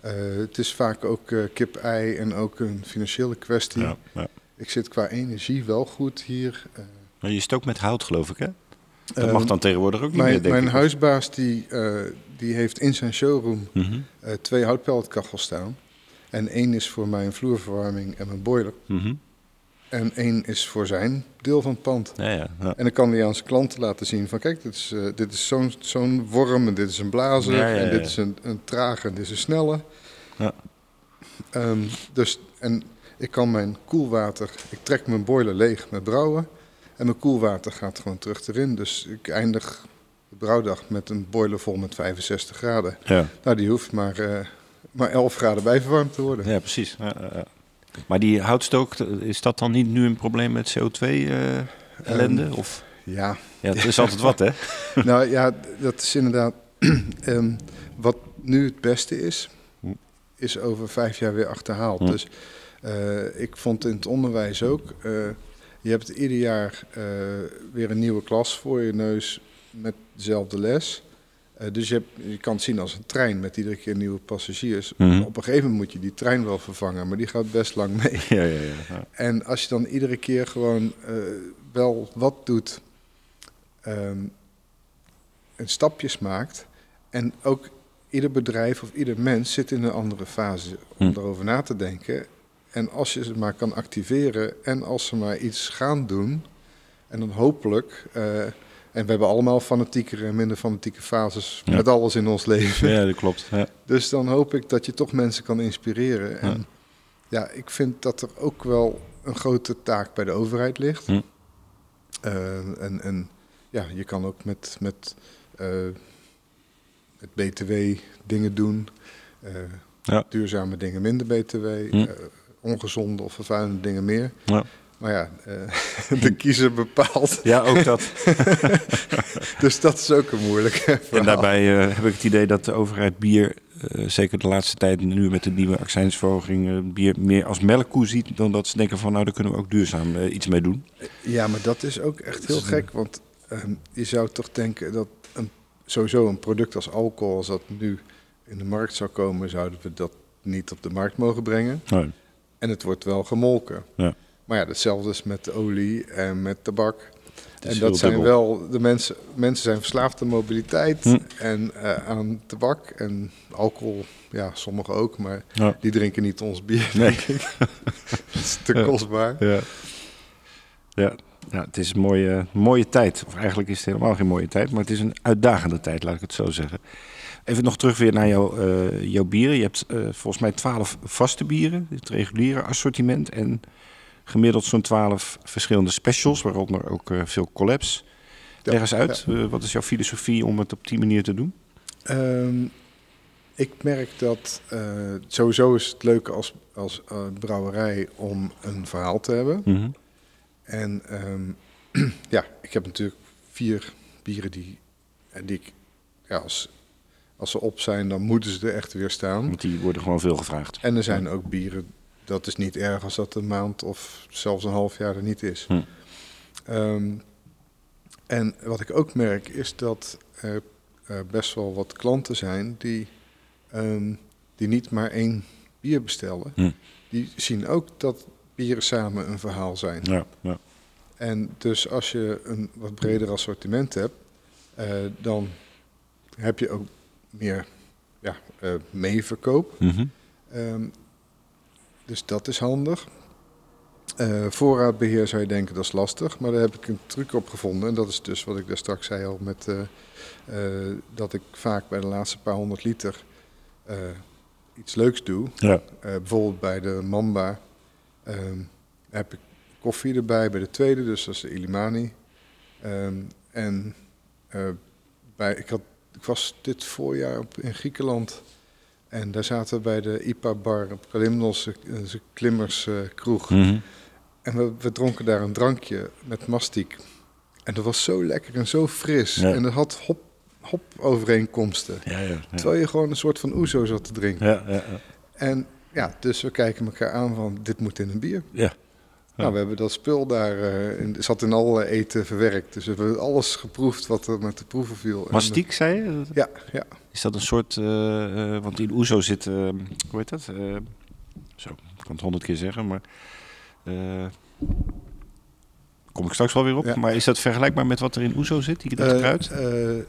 Eh, het is vaak ook kip-ei en ook een financiële kwestie. Ja, ja. Ik zit qua energie wel goed hier. Maar je stookt met hout, geloof ik, hè? Dat eh, mag dan tegenwoordig ook niet mijn, meer, denk mijn ik. huisbaas die, die heeft in zijn showroom Mhm, twee houtpelletkachels staan. En één is voor mijn vloerverwarming en mijn boiler. mhm. En één is voor zijn deel van het pand. Ja, ja, ja. En dan kan hij aan zijn klanten laten zien van kijk, dit is, eh, dit is zo'n zo'n worm en dit is een blazer en dit is een, een trage en dit is een snelle. Ja. Ehm, dus, en ik kan mijn koelwater, ik trek mijn boiler leeg met brouwen en mijn koelwater gaat gewoon terug erin. Dus ik eindig de brouwdag met een boiler vol met 65 graden. ja. Nou, die hoeft maar, eh, maar 11 graden bijverwarmd te worden. Ja, precies. Maar die houtstook, is dat dan niet nu een probleem met CO2-ellende? Ehm, of Ja, ja, het is altijd wat, hè? nou ja, dat is inderdaad. ehm, wat nu het beste is, Hm. is over vijf jaar weer achterhaald. Hm. Dus eh, ik vond in het onderwijs ook. eh, je hebt ieder jaar eh, weer een nieuwe klas voor je neus met dezelfde les. Eh, dus je, hebt, je kan het zien als een trein met iedere keer nieuwe passagiers. Mhm. Op een gegeven moment moet je die trein wel vervangen, maar die gaat best lang mee. Ja, ja, ja. En als je dan iedere keer gewoon eh, wel wat doet, ehm, en stapjes maakt, en ook ieder bedrijf of ieder mens zit in een andere fase om Hm. erover na te denken. En als je ze maar kan activeren en als ze maar iets gaan doen, en dan hopelijk, eh, en we hebben allemaal fanatiekere en minder fanatieke fases Ja. met alles in ons leven. ja dat klopt. Ja. Dus dan hoop ik dat je toch mensen kan inspireren. En ja, ik vind dat er ook wel een grote taak bij de overheid ligt. Hm. Eh, en, en ja, je kan ook met, met, eh, met BTW dingen doen. Eh, Ja. Duurzame dingen minder BTW. Hm. ongezonde of vervuilende dingen meer. Ja. Maar ja, eh, de kiezer bepaalt. ja, ook dat. Dus dat is ook een moeilijk En daarbij eh, heb ik het idee dat de overheid bier, eh, zeker de laatste tijd nu met de nieuwe accijnsverhoging, bier meer als melkkoe ziet dan dat ze denken van nou daar kunnen we ook duurzaam iets mee doen. Ja, maar dat is ook echt heel gek. Want ehm, je zou toch denken dat een, sowieso een product als alcohol, als dat nu in de markt zou komen, zouden we dat niet op de markt mogen brengen. Nee. En het wordt wel gemolken. Ja. Maar ja, hetzelfde is met olie en met tabak. En dat zijn dubbel. wel, de mensen, mensen zijn verslaafd aan mobiliteit Hm. en eh, aan tabak en alcohol. Ja, sommigen ook, maar Ja. die drinken niet ons bier, Nee. denk ik. dat is te Ja. kostbaar. Ja. Ja. ja, het is een mooie, mooie tijd. Of eigenlijk is het helemaal geen mooie tijd, maar het is een uitdagende tijd, laat ik het zo zeggen. Even nog terug weer naar jouw, eh, jouw bieren. Je hebt eh, volgens mij twaalf vaste bieren, het reguliere assortiment. En gemiddeld zo'n twaalf verschillende specials, waaronder ook eh, veel collabs. Ja, Leg eens uit, eh, wat is jouw filosofie om het op die manier te doen? Ehm, ik merk dat eh, sowieso is het leuk als, als brouwerij om een verhaal te hebben. Mhm. En ehm, ja, ik heb natuurlijk vier bieren die, die ik, ja, als, als ze op zijn, dan moeten ze er echt weer staan. Want die worden gewoon veel gevraagd. En er zijn ook bieren, dat is niet erg als dat een maand of zelfs een half jaar er niet is. Hm. Ehm, en wat ik ook merk is dat er eh, best wel wat klanten zijn die, ehm, die niet maar één bier bestellen. Hm. Die zien ook dat bieren samen een verhaal zijn. Ja, ja. En dus als je een wat breder assortiment hebt, eh, dan heb je ook meer ja, eh, meeverkoop. Ehm, dus dat is handig. Eh, voorraadbeheer zou je denken dat is lastig, maar daar heb ik een truc op gevonden. En dat is dus wat ik daar straks zei al, met, eh, eh, dat ik vaak bij de laatste paar honderd liter iets leuks doe. Ja. Bijvoorbeeld bij de Mamba ehm, heb ik koffie erbij bij de tweede, dus dat is de Illimani. Ehm, en bij, ik, had, ik was dit voorjaar op, in Griekenland en daar zaten we bij de IPA-bar op Kalimnos, een klimmers eh, kroeg. Mhm. En we, we dronken daar een drankje met mastiek. En dat was zo lekker en zo fris. Ja. En dat had hop, hop overeenkomsten. Ja, ja. Terwijl je gewoon een soort van oezo zat te drinken. Ja, ja, ja. En ja, dus we kijken elkaar aan van dit moet in een bier. Ja. Nou, we hebben dat spul daar, eh in, zat in alle eten verwerkt. Dus we hebben alles geproefd wat er met de proeven viel. En, Mastiek, zei je? eh, ja, ja. Is dat een soort... eh, eh, want in Oezo zit... eh, hoe heet dat? Eh, zo, ik kan het honderd keer zeggen, maar... eh, kom ik straks wel weer op. Ja. Maar is dat vergelijkbaar met wat er in Oezo zit? Die, dat Eh, kruid? eh,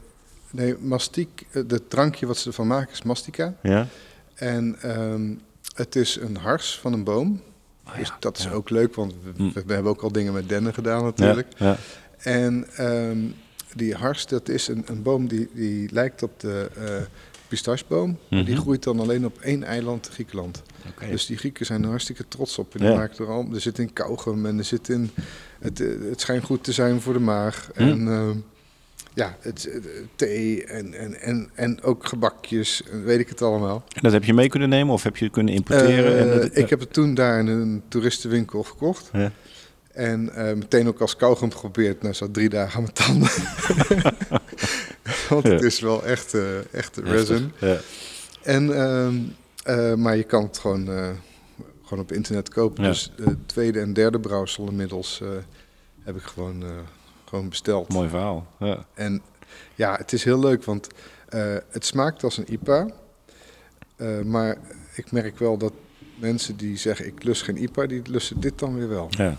nee, mastiek, eh, het drankje wat ze ervan maken is mastica. ja. En ehm, het is een hars van een boom. Dus dat is ook leuk, want we, Hm. we hebben ook al dingen met dennen gedaan natuurlijk. En ehm, die hars, dat is een, een boom die, die lijkt op de eh pistacheboom. maar die Mhm. groeit dan alleen op één eiland, Griekenland. Dus die Grieken zijn er hartstikke trots op. En die Ja. maken er, al, er zit in kauwgum en er zit in... Het, eh, het schijnt goed te zijn voor de maag. Hm. En ehm, ja, het, thee en, en, en, en ook gebakjes, weet ik het allemaal. En dat heb je mee kunnen nemen of heb je kunnen importeren? en Eh, dat- ik heb het toen daar in een toeristenwinkel gekocht. Ja. En eh, meteen ook als kauwgom geprobeerd. Nou, zat drie dagen aan mijn tanden. Want het Ja. is wel echt, eh echt resin. Ja. En, ehm, eh, maar je kan het gewoon, gewoon op internet kopen. Dus de tweede en derde brouwsel inmiddels heb ik gewoon, gewoon besteld. Mooi verhaal. Ja. En ja, het is heel leuk, want eh, het smaakt als een IPA. Eh, maar ik merk wel dat mensen die zeggen ik lust geen IPA, die lusten dit dan weer wel. ja.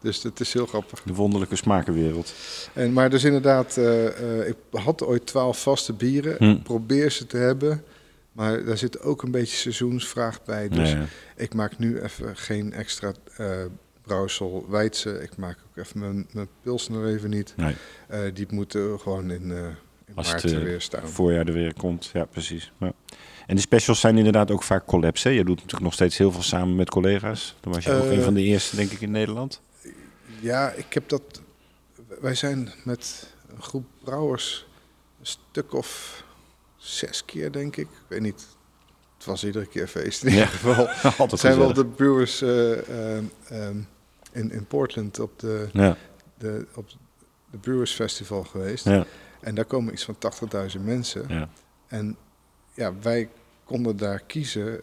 Dus dat is heel grappig. De wonderlijke smakenwereld. En, maar dus inderdaad, eh, ik had ooit twaalf vaste bieren. Hm. Ik probeer ze te hebben. Maar daar zit ook een beetje seizoensvraag bij. Dus ja. ik maak nu even geen extra brouwsel Weidse. Ik maak ook even mijn, mijn pilsner even niet. Nee. Eh, die moeten gewoon in, eh in Als maart het eh, weer staan. voorjaar er weer komt. Ja, precies. Ja. En de specials zijn inderdaad ook vaak collabs. Hè? Je doet natuurlijk nog steeds heel veel samen met collega's. Dan was je ook een van de eerste, denk ik, in Nederland. Ja, ik heb dat. Wij zijn met een groep brouwers een stuk of zes keer, denk ik. Ik weet niet. Het was iedere keer feest in Ja. ieder geval. Altijd zijn wel gezellig. de brewers eh, ehm, ehm, in, in Portland op de, Ja, de, op de Brewers Festival geweest. ja, En daar komen iets van 80.000 mensen. ja. En ja, wij konden daar kiezen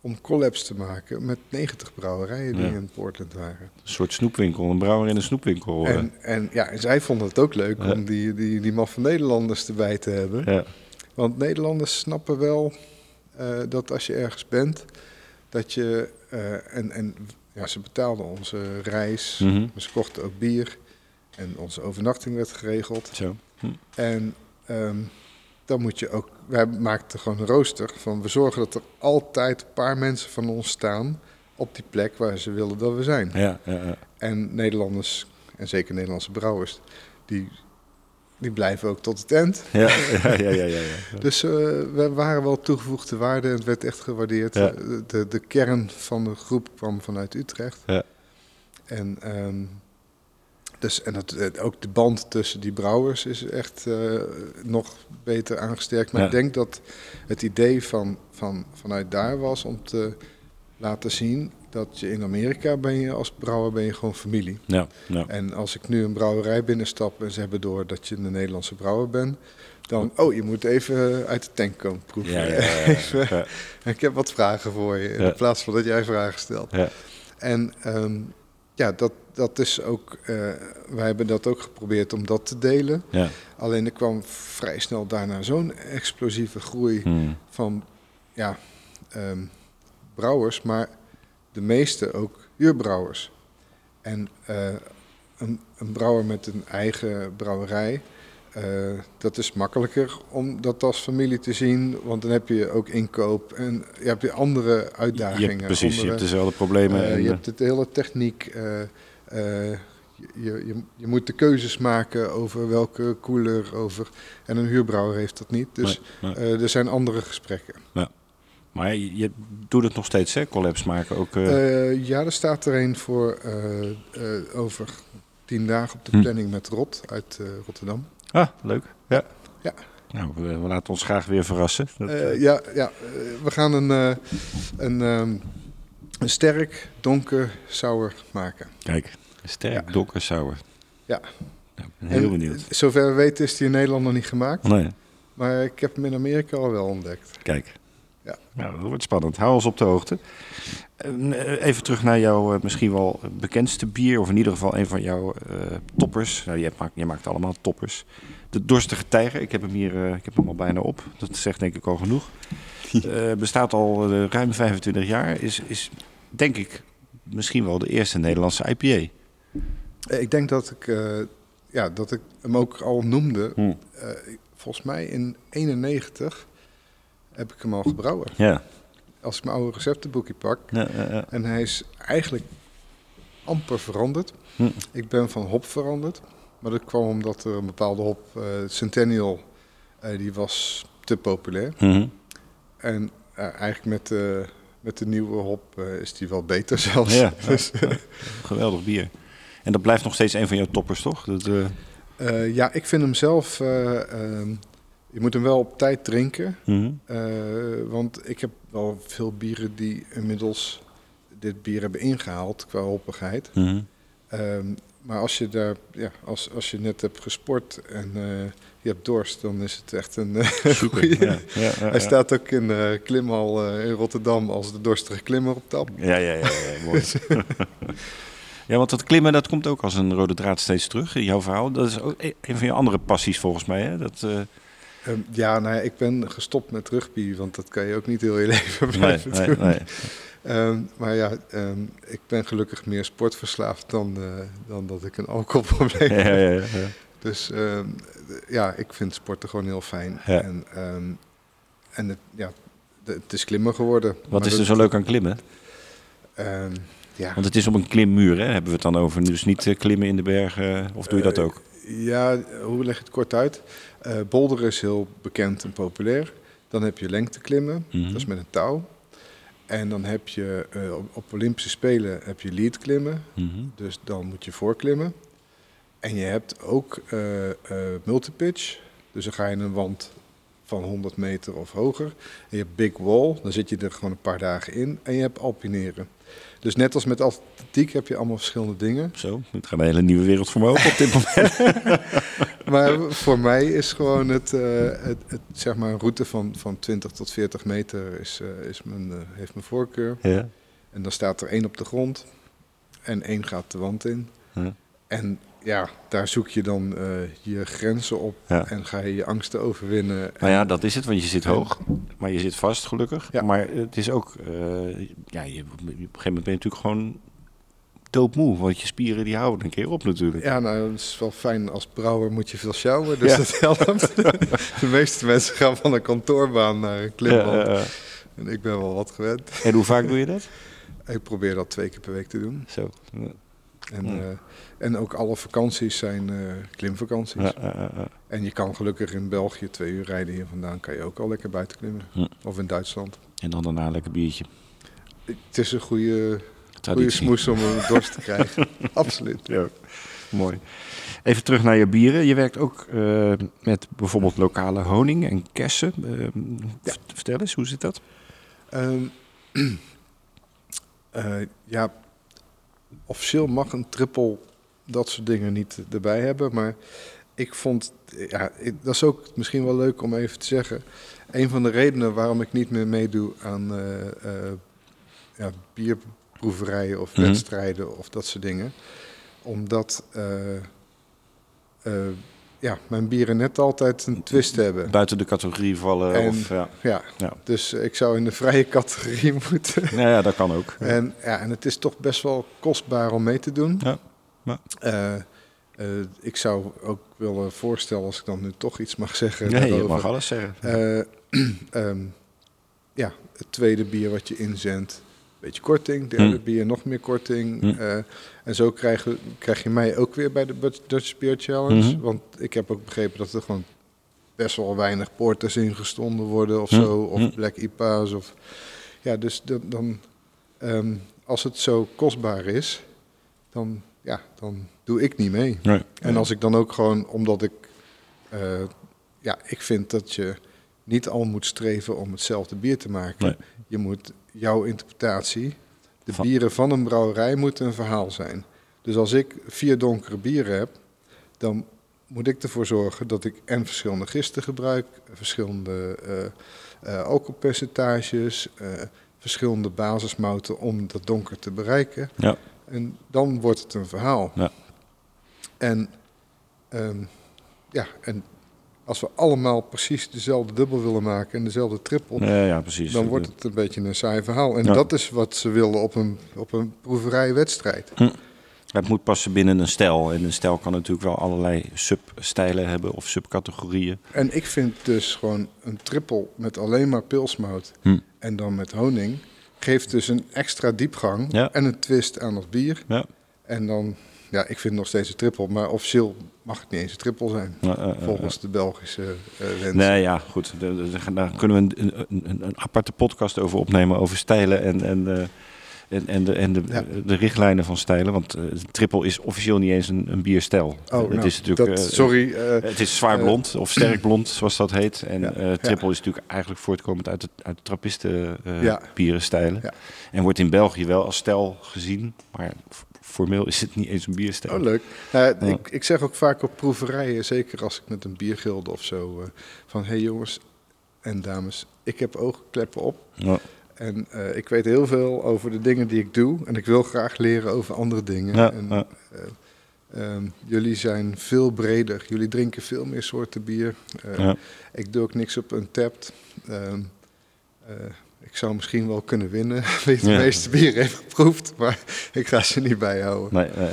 om collabs te maken met 90 brouwerijen die Ja. in Portland waren. Een soort snoepwinkel. Een brouwer in een snoepwinkel. En, en, ja, en zij vonden het ook leuk Ja. om die, die, die maffe Nederlanders erbij te hebben. ja. Want Nederlanders snappen wel eh, dat als je ergens bent, dat je... eh, en, en ja, ze betaalden onze reis, Mhm. ze kochten ook bier. En onze overnachting werd geregeld. Zo. Hm. En ehm, dan moet je ook... Wij maakten gewoon een rooster van... We zorgen dat er altijd een paar mensen van ons staan... op die plek waar ze willen dat we zijn. Ja, ja, ja. En Nederlanders, en zeker Nederlandse brouwers, die, die blijven ook tot het eind. Ja, ja, ja, ja, ja, ja. Dus eh, we waren wel toegevoegde waarde en het werd echt gewaardeerd. Ja. Eh, De, de kern van de groep kwam vanuit Utrecht. Ja. En, ehm, dus, en het, het- ook de band tussen die brouwers is echt eh, nog beter aangesterkt. Maar ik denk dat het idee van, van, vanuit daar was om te laten zien dat je in Amerika ben je als brouwer ben je gewoon familie. ja, ja. En als ik nu een brouwerij binnenstap en ze hebben door dat je een Nederlandse brouwer bent, dan, oh, je moet even uit de tank komen proeven. Ja. Even. Ik heb wat vragen voor je, in plaats van dat jij vragen stelt. Ja. En ehm, ja, dat, dat is ook. eh, wij hebben dat ook geprobeerd om dat te delen. Ja. Alleen er kwam vrij snel daarna zo'n explosieve groei Hmm. van ja, ehm, brouwers, maar de meeste ook huurbrouwers. En eh, een, een brouwer met een eigen brouwerij, eh, dat is makkelijker om dat als familie te zien, want dan heb je ook inkoop en je hebt je andere Je uitdagingen. hebt, precies, je andere- hebt dezelfde problemen. eh, en, je hebt de hele techniek. je, je, je moet de keuzes maken over welke koeler, over. En een huurbrouwer heeft dat niet. Dus nee, nee. er zijn andere gesprekken. Maar je, je doet het nog steeds, hè? Collabs maken ook. eh, Eh, ja, er staat er een voor eh, eh, over tien dagen op de Hm. planning met Rot uit eh, Rotterdam. Ah, leuk. Ja. Ja. Nou, we, we laten ons graag weer verrassen. Dat, ja, ja we gaan een, eh, een, ehm, een sterk, donker sour maken. Kijk, sterk Ja. donker sour. Ja. Nou, ik ben heel En, benieuwd. Zover we weten is die in Nederland nog niet gemaakt. Nee, Maar ik heb hem in Amerika al wel ontdekt. kijk. Ja. Nou, dat wordt spannend. Hou ons op de hoogte. Eh, Even terug naar jouw eh, misschien wel bekendste bier, of in ieder geval een van jouw eh, toppers. Nou, je, maakt, je maakt allemaal toppers. De Dorstige Tijger, ik heb hem hier ik heb hem al bijna op. Dat zegt denk ik al genoeg. Bestaat al ruim 25 jaar. Is, is denk ik misschien wel de eerste Nederlandse IPA. Ik denk dat ik, ja, dat ik hem ook al noemde. Hm. Eh, volgens mij in 91 heb ik hem al gebrouwen. Ja. Als ik mijn oude receptenboekje pak. Ja, ja, ja. En hij is eigenlijk amper veranderd. Hm. Ik ben van hop veranderd. Maar dat kwam omdat er een bepaalde hop, eh, Centennial, eh, die was te populair. Mhm. En eh, eigenlijk met, de met de nieuwe hop is die wel beter zelfs. Ja, Dus, ja. geweldig bier. En dat blijft nog steeds een van jouw toppers, toch? Dat, ja, ik vind hem zelf... eh, ehm, je moet hem wel op tijd drinken. mhm. Eh, want ik heb wel veel bieren die inmiddels dit bier hebben ingehaald qua hoppigheid. Mhm. Ehm, maar als je daar, ja, als, als je net hebt gesport en eh, je hebt dorst, dan is het echt een eh. Ja, ja, ja, Hij staat ook in eh Klimhal in Rotterdam als de dorstige klimmer op tap. Ja, ja, ja, ja, mooi. ja, want dat klimmen, dat komt ook als een rode draad steeds terug in jouw verhaal. Dat is ook e- een van je andere passies volgens mij, hè? Dat, Ehm, ja, nou ja, ik ben gestopt met rugby, want dat kan je ook niet heel je leven nee, blijven nee, doen. nee. Ehm, maar ja, ehm, ik ben gelukkig meer sportverslaafd dan, eh, dan dat ik een alcoholprobleem Ja, heb. ja, ja, ja. Dus ja, ik vind sporten gewoon heel fijn. En, en het, ja, het is klimmer geworden. Wat is er zo leuk aan klimmen? ja. Want het is op een klimmuur, hè? Hebben we het dan over? Dus niet eh, klimmen in de bergen, of doe je dat Eh, ook? Ja, hoe leg je het kort uit? Eh boulder is heel bekend en populair. Dan heb je lengteklimmen, Mhm. dat is met een touw. En dan heb je eh, op, Olympische Spelen heb je leadklimmen, Mhm. dus dan moet je voorklimmen. En je hebt ook eh, eh, multipitch, dus dan ga je een wand van 100 meter of hoger. En je hebt big wall, dan zit je er gewoon een paar dagen in. En je hebt alpineren. Dus net als met atletiek heb je allemaal verschillende dingen. Zo, het gaat een hele nieuwe wereld voor me open op dit moment. Maar voor mij is gewoon het, eh, het, het zeg maar een route van, van 20 tot 40 meter is, eh, is mijn, eh, heeft mijn voorkeur. ja. En dan staat er één op de grond en één gaat de wand in. Ja. En ja, daar zoek je dan eh, je grenzen op Ja. en ga je je angsten overwinnen. Nou ja, dat is het, want je zit hoog, maar je zit vast gelukkig. Ja. Maar het is ook, eh, ja, je, op een gegeven moment ben je natuurlijk gewoon doodmoe, want je spieren die houden een keer op natuurlijk. Ja, nou, het is wel fijn. Als brouwer moet je veel sjouwen, dus Ja. dat helpt. de meeste mensen gaan van een kantoorbaan naar een klimband. En ik ben wel wat gewend. en hoe vaak doe je dat? Ik probeer dat twee keer per week te doen. Zo. En, eh, en ook alle vakanties zijn eh, klimvakanties. ja, ja, ja. En je kan gelukkig in België twee uur rijden hier vandaan. Kan je ook al lekker buiten klimmen. Hm. Of in Duitsland. En dan daarna een lekker biertje. Het is een goede, goede smoes om een dorst te krijgen. Absoluut. Ja, mooi. Even terug naar je bieren. Je werkt ook eh, met bijvoorbeeld lokale honing en kersen. Eh, Vertel eens, hoe zit dat? Ehm, eh, ja, officieel mag een trippel dat soort dingen niet erbij hebben. Maar ik vond, ja, dat is ook misschien wel leuk om even te zeggen. Een van de redenen waarom ik niet meer meedoe aan eh, eh, ja, proeverijen of Mhm. wedstrijden of dat soort dingen. Omdat eh, ja, mijn bieren net altijd een twist hebben. Buiten de categorie vallen En- of... Ja. Ja, Ja. dus ik zou in de vrije categorie moeten. Ja, ja, dat kan ook. En, ja, en het is toch best wel kostbaar om mee te doen. Ja, Eh, eh, ik zou ook willen voorstellen, als ik dan nu toch iets mag zeggen. Nee, je daarover. mag alles zeggen. Eh, ehm, ja, het tweede bier wat je inzendt, beetje korting. Derde Hm. bier, nog meer korting. Hm. Eh, en zo krijg, je- krijg je mij ook weer bij de Dutch- Beer Challenge. Mhm. Want ik heb ook begrepen dat er gewoon best wel weinig porters ingestonden worden of Hm. zo. Of Hm. Black IPA's. Of, ja, dus dan, dan ehm, als het zo kostbaar is, dan, ja, dan doe ik niet mee. Nee. En als ik dan ook gewoon, omdat ik, eh, ja, ik vind dat je niet al moet streven om hetzelfde bier te maken. Nee. Je moet jouw interpretatie, de Van- bieren van een brouwerij moeten een verhaal zijn. Dus als ik vier donkere bieren heb, dan moet ik ervoor zorgen dat ik en verschillende gisten gebruik, verschillende eh, eh, alcoholpercentages, verschillende basismouten om dat donker te bereiken. Ja. En dan wordt het een verhaal. Ja. En, ehm, ja, en als we allemaal precies dezelfde dubbel willen maken en dezelfde triple, Ja, ja, precies. dan wordt het een beetje een saai verhaal. En Ja. dat is wat ze wilden op een, op een proeverijwedstrijd. Het moet passen binnen een stijl. En een stijl kan natuurlijk wel allerlei substijlen hebben of subcategorieën. En ik vind dus gewoon een triple met alleen maar pilsmout Hm. en dan met honing, geeft dus een extra diepgang Ja. en een twist aan het bier. Ja. En dan, ja, ik vind het nog steeds een triple, maar officieel mag het niet eens een triple zijn. Ja, ja. Volgens de Belgische eh wens. Nee, ja, goed. Daar kunnen we een, een, een, aparte podcast over opnemen. Over stijlen en, en, eh, en, en, de, en de, Ja. de richtlijnen van stijlen. Want eh, triple is officieel niet eens een, een bierstijl. Oh, het nou, is natuurlijk... dat, eh, sorry. eh, Het is zwaar blond of sterk blond, zoals dat heet. En Ja, ja. triple is natuurlijk eigenlijk voortkomend uit, het, uit de trappisten bierenstijlen. Ja. En wordt in België wel als stijl gezien. Maar formeel is het niet eens een bierstijl. Oh, leuk. Nou, ik, ik zeg ook vaak op proeverijen, zeker als ik met een biergilde of zo, van hé hey jongens en dames, ik heb oogkleppen op. En eh, ik weet heel veel over de dingen die ik doe. En ik wil graag leren over andere dingen. Ja, en, ja. eh, ehm, jullie zijn veel breder. Jullie drinken veel meer soorten bier. Eh, Ja. Ik doe ook niks op een tapt. ik zou misschien wel kunnen winnen. Wie het de meeste bier heeft geproefd. Maar ik ga ze niet bijhouden. Nee,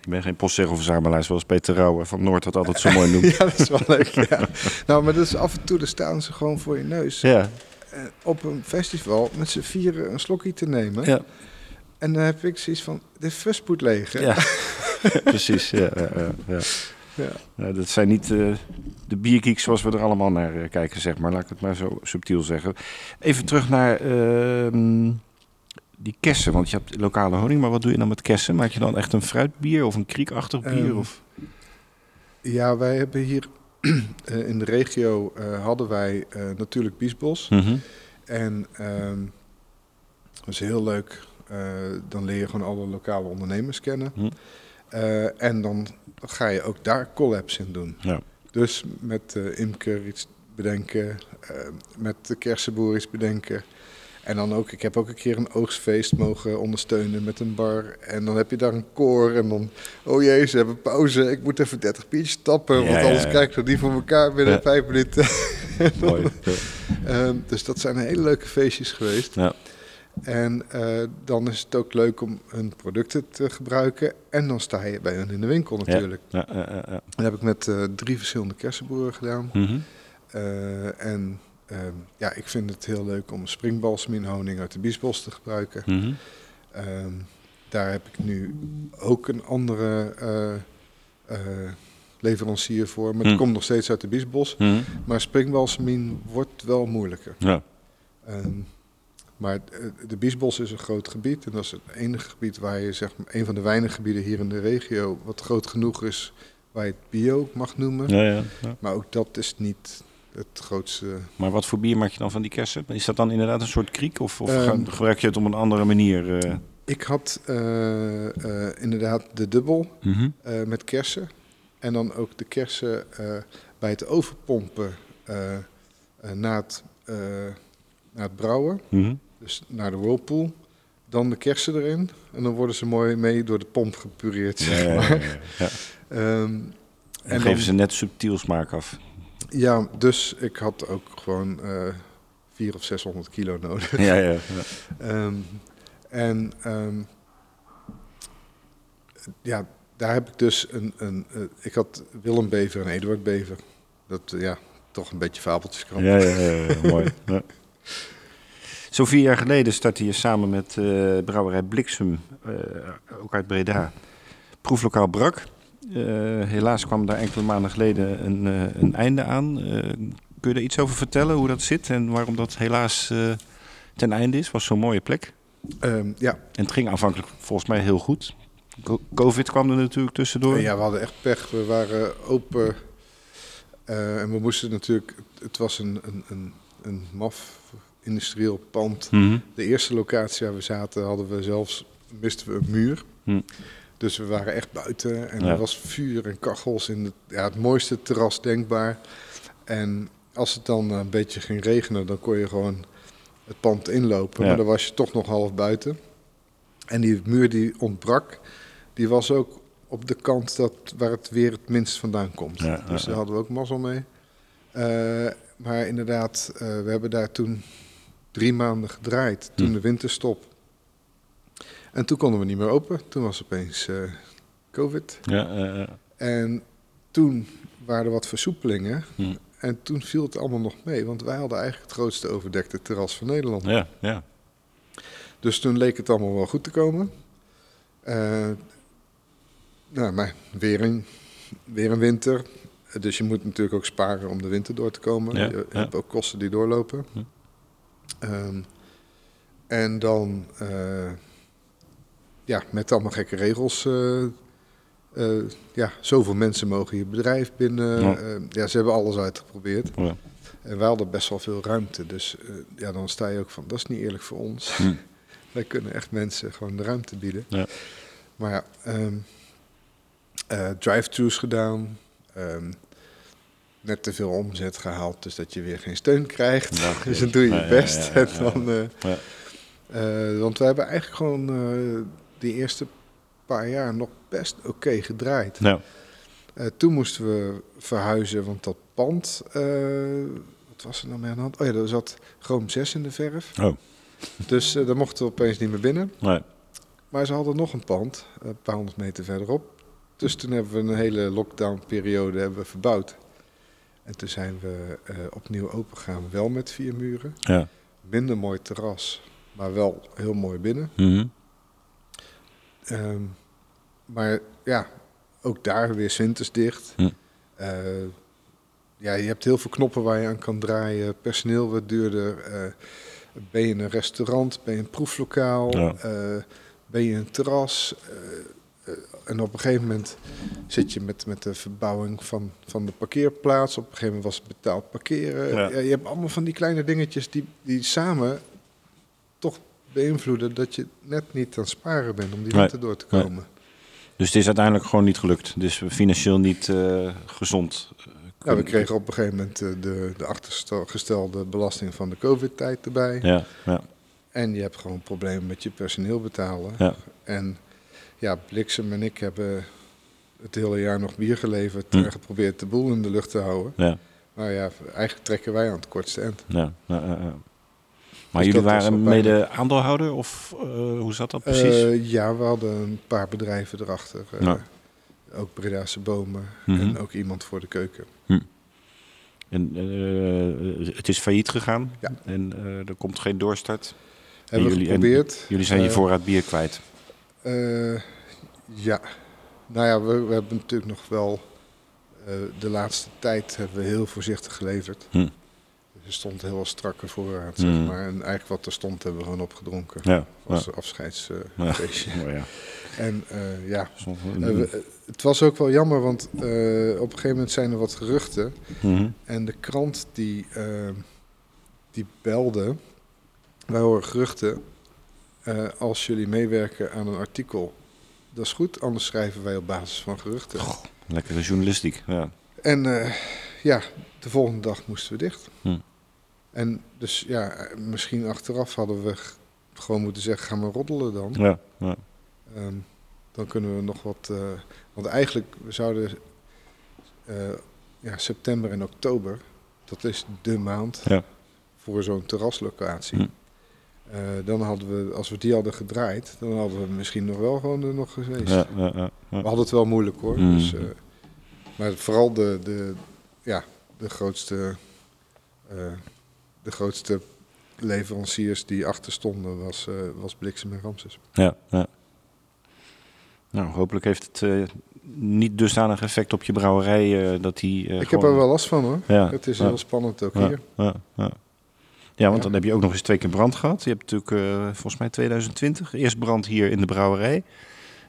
ik ben geen postzegelverzamelaar zoals Peter Rauwe van Noord dat altijd zo mooi noemt. Ja, dat is wel leuk. Ja. Nou, maar dat is af en toe, dan staan ze gewoon voor je neus. Ja, op een festival met z'n vieren een slokje te nemen. ja, En dan heb ik zoiets van, de moet leeg. hè? ja. precies. Ja, ja, ja, ja. Ja. Ja, dat zijn niet eh, de biergeeks zoals we er allemaal naar eh, kijken, zeg maar. Laat ik het maar zo subtiel zeggen. Even terug naar ehm, die kersen. Want je hebt lokale honing, maar wat doe je dan met kersen? Maak je dan echt een fruitbier of een kriekachtig bier? Ehm, of? Ja, wij hebben hier eh, in de regio eh, hadden wij eh, natuurlijk Biesbos. Mhm. En ehm, dat is heel leuk. Eh, dan leer je gewoon alle lokale ondernemers kennen. Hm. Eh, en dan ga je ook daar collabs in doen. Ja. Dus met eh imker iets bedenken, eh, met de kersenboer iets bedenken. En dan ook, ik heb ook een keer een oogstfeest mogen ondersteunen met een bar. En dan heb je daar een koor en dan, oh jee, ze hebben pauze. Ik moet even 30 biertjes tappen, Ja, want ja, anders ja. krijg ik het niet voor elkaar binnen Ja. vijf minuten. Mooi. Ja. Ehm, dus dat zijn hele leuke feestjes geweest. Ja. En eh, dan is het ook leuk om hun producten te gebruiken. En dan sta je bij hen in de winkel natuurlijk. Ja, ja, ja, ja. Dat heb ik met eh, drie verschillende kersenboeren gedaan. Mhm. Eh, en ehm, ja, ik vind het heel leuk om springbalsem honing uit de biesbos te gebruiken. Mhm. Ehm, daar heb ik nu ook een andere eh, eh, leverancier voor. Maar het Hm. komt nog steeds uit de biesbos. Mhm. Maar springbalsemien wordt wel moeilijker. Ja. Ehm, maar eh, de Biesbos is een groot gebied. En dat is het enige gebied waar je, zeg maar, een van de weinige gebieden hier in de regio, wat groot genoeg is, waar je het bio mag noemen. Ja, ja, ja. Maar ook dat is niet het grootste. Maar wat voor bier maak je dan van die kersen? Is dat dan inderdaad een soort kriek? Of, of Ehm, gebruik je het op een andere manier? eh? Ik had eh, eh, inderdaad de dubbel Mhm. met kersen. En dan ook de kersen bij het overpompen na, het, na het brouwen. Mhm. Dus naar de whirlpool. dan de kersen erin. En dan worden ze mooi mee door de pomp gepureerd, zeg maar. ja, ja. Ehm, En en geven dan- ze net subtiel smaak af. Ja, dus ik had ook gewoon eh 400 of 600 kilo nodig. Ja, ja, ja. Ehm, en ehm, ja, daar heb ik dus een... een ik had Willem Bever en Eduard Bever. Dat, ja, toch een beetje fabeltjeskrant. Ja, ja, ja, ja, mooi. Ja. Zo vier jaar geleden startte je samen met eh, brouwerij Bliksem, eh, ook uit Breda, proeflokaal Brak. Eh, helaas kwam daar enkele maanden geleden een, eh, een einde aan. Eh, kun je er iets over vertellen, hoe dat zit en waarom dat helaas ten einde is? was zo'n mooie plek. Ehm, ja, En het ging aanvankelijk volgens mij heel goed. Co- Covid kwam er natuurlijk tussendoor. En ja, we hadden echt pech. We waren open en we moesten natuurlijk... Het was een, een, een, een maf industrieel pand. Mhm. De eerste locatie waar we zaten hadden we zelfs... misten we een muur. Hm. Dus we waren echt buiten en Ja. er was vuur en kachels in het, ja, het mooiste terras denkbaar. En als het dan een beetje ging regenen, dan kon je gewoon het pand inlopen. Ja. Maar dan was je toch nog half buiten. En die muur die ontbrak, die was ook op de kant dat, waar het weer het minst vandaan komt. Ja, dus daar hadden we ook mazzel mee. Eh, maar inderdaad, eh, we hebben daar toen drie maanden gedraaid, toen Hm. de winterstop. En toen konden we niet meer open. Toen was opeens eh, COVID. Ja, En toen waren er wat versoepelingen. Hm. En toen viel het allemaal nog mee, want wij hadden eigenlijk het grootste overdekte terras van Nederland. ja, ja. Dus toen leek het allemaal wel goed te komen. Eh, nou, maar weer een, weer een winter. Dus je moet natuurlijk ook sparen om de winter door te komen. Ja, je hebt ook kosten die doorlopen. Hm. Ehm, en dan, eh, ja, met allemaal gekke regels. eh, eh, ja, zoveel mensen mogen je bedrijf binnen. Ja. Eh, ja, ze hebben alles uitgeprobeerd. Ja. En wij hadden best wel veel ruimte. Dus ja, dan sta je ook van, dat is niet eerlijk voor ons. Hm. Wij kunnen echt mensen gewoon de ruimte bieden. Ja. Maar ja, ehm, eh, drive-thrus gedaan. ehm, net te veel omzet gehaald, dus dat je weer geen steun krijgt. Ja, dus dan doe je je best. ja, ja, en dan, Ja. want we hebben eigenlijk gewoon die eerste paar jaar nog best oké gedraaid. Eh, toen moesten we verhuizen, want dat pand... eh, wat was er nou mee aan de hand? Oh ja, er zat Chrome 6 in de verf. Oh. Dus eh daar mochten we opeens niet meer binnen. Nee. Maar ze hadden nog een pand, een paar honderd meter verderop. Dus toen hebben we een hele lockdown-periode hebben we verbouwd. En toen zijn we opnieuw opengegaan, wel met vier muren. Ja. Minder mooi terras, maar wel heel mooi binnen. Mhm. Ehm, maar ja, ook daar weer 's winters dicht. Hm. Eh, ja, je hebt heel veel knoppen waar je aan kan draaien. Personeel wat duurder. Eh, ben je een restaurant? Ben je een proeflokaal? Ja. Eh, ben je een terras? En op een gegeven moment zit je met, met de verbouwing van, van de parkeerplaats. Op een gegeven moment was het betaald parkeren. Ja. Je hebt allemaal van die kleine dingetjes die, die samen beïnvloeden dat je net niet aan het sparen bent om die Nee. winter door te Nee. komen. Dus het is uiteindelijk gewoon niet gelukt. Dus financieel niet eh, gezond. Ja, we kregen op een gegeven moment eh, de, de achtergestelde belasting van de COVID-tijd erbij. Ja, ja, En je hebt gewoon problemen met je personeel betalen. ja. En ja, Bliksem en ik hebben het hele jaar nog bier geleverd Hm. en geprobeerd de boel in de lucht te houden. ja, Maar ja, eigenlijk trekken wij aan het kortste eind. ja, ja, ja, ja. Maar Dus jullie waren mede aandeelhouder of eh, hoe zat dat precies? Eh, ja, we hadden een paar bedrijven erachter. eh. Ook Breda's bomen Mhm. en ook iemand voor de keuken. En, eh, het is failliet gegaan Ja. en er komt geen doorstart. Hebben we jullie- en geprobeerd. Jullie zijn je voorraad bier kwijt. Ja, nou ja, we, we hebben natuurlijk nog wel. de laatste tijd hebben we heel voorzichtig geleverd. Hm. Er stond heel strakke voorraad, zeg Hm. maar. En eigenlijk wat er stond, hebben we gewoon opgedronken. Ja, Als ja. afscheidsfeestje. Oh, ja. En eh, ja, eh, we- eh, het was ook wel jammer, want eh, op een gegeven moment zijn er wat geruchten. Mhm. En de krant die, eh, die belde, wij horen geruchten, eh, als jullie meewerken aan een artikel, dat is goed, anders schrijven wij op basis van geruchten. Lekkere journalistiek. Ja. En eh, ja, de volgende dag moesten we dicht. Hm. En dus ja, misschien achteraf hadden we gewoon moeten zeggen, ga maar roddelen dan. Ja, ja. Ehm, dan kunnen we nog wat. eh, want eigenlijk, we zouden eh, ja, september en oktober, dat is de maand Ja. voor zo'n terraslocatie. Hm. Eh, dan hadden we, als we die hadden gedraaid, dan hadden we misschien nog wel gewoon er nog geweest. ja, ja, ja, We hadden het wel moeilijk hoor. Mm. Dus, maar vooral de, de, ja, de grootste, de grootste leveranciers die achter stonden was, eh, was Bliksem en Ramses. Ja, ja. Nou, hopelijk heeft het eh, niet dusdanig effect op je brouwerij eh, dat die. Ik heb er wel last van hoor. Ja, Het is ja. heel spannend ook Ja, hier. ja, ja. Ja, want Ja. dan heb je ook nog eens twee keer brand gehad. Je hebt natuurlijk volgens mij 2020 eerst brand hier in de brouwerij.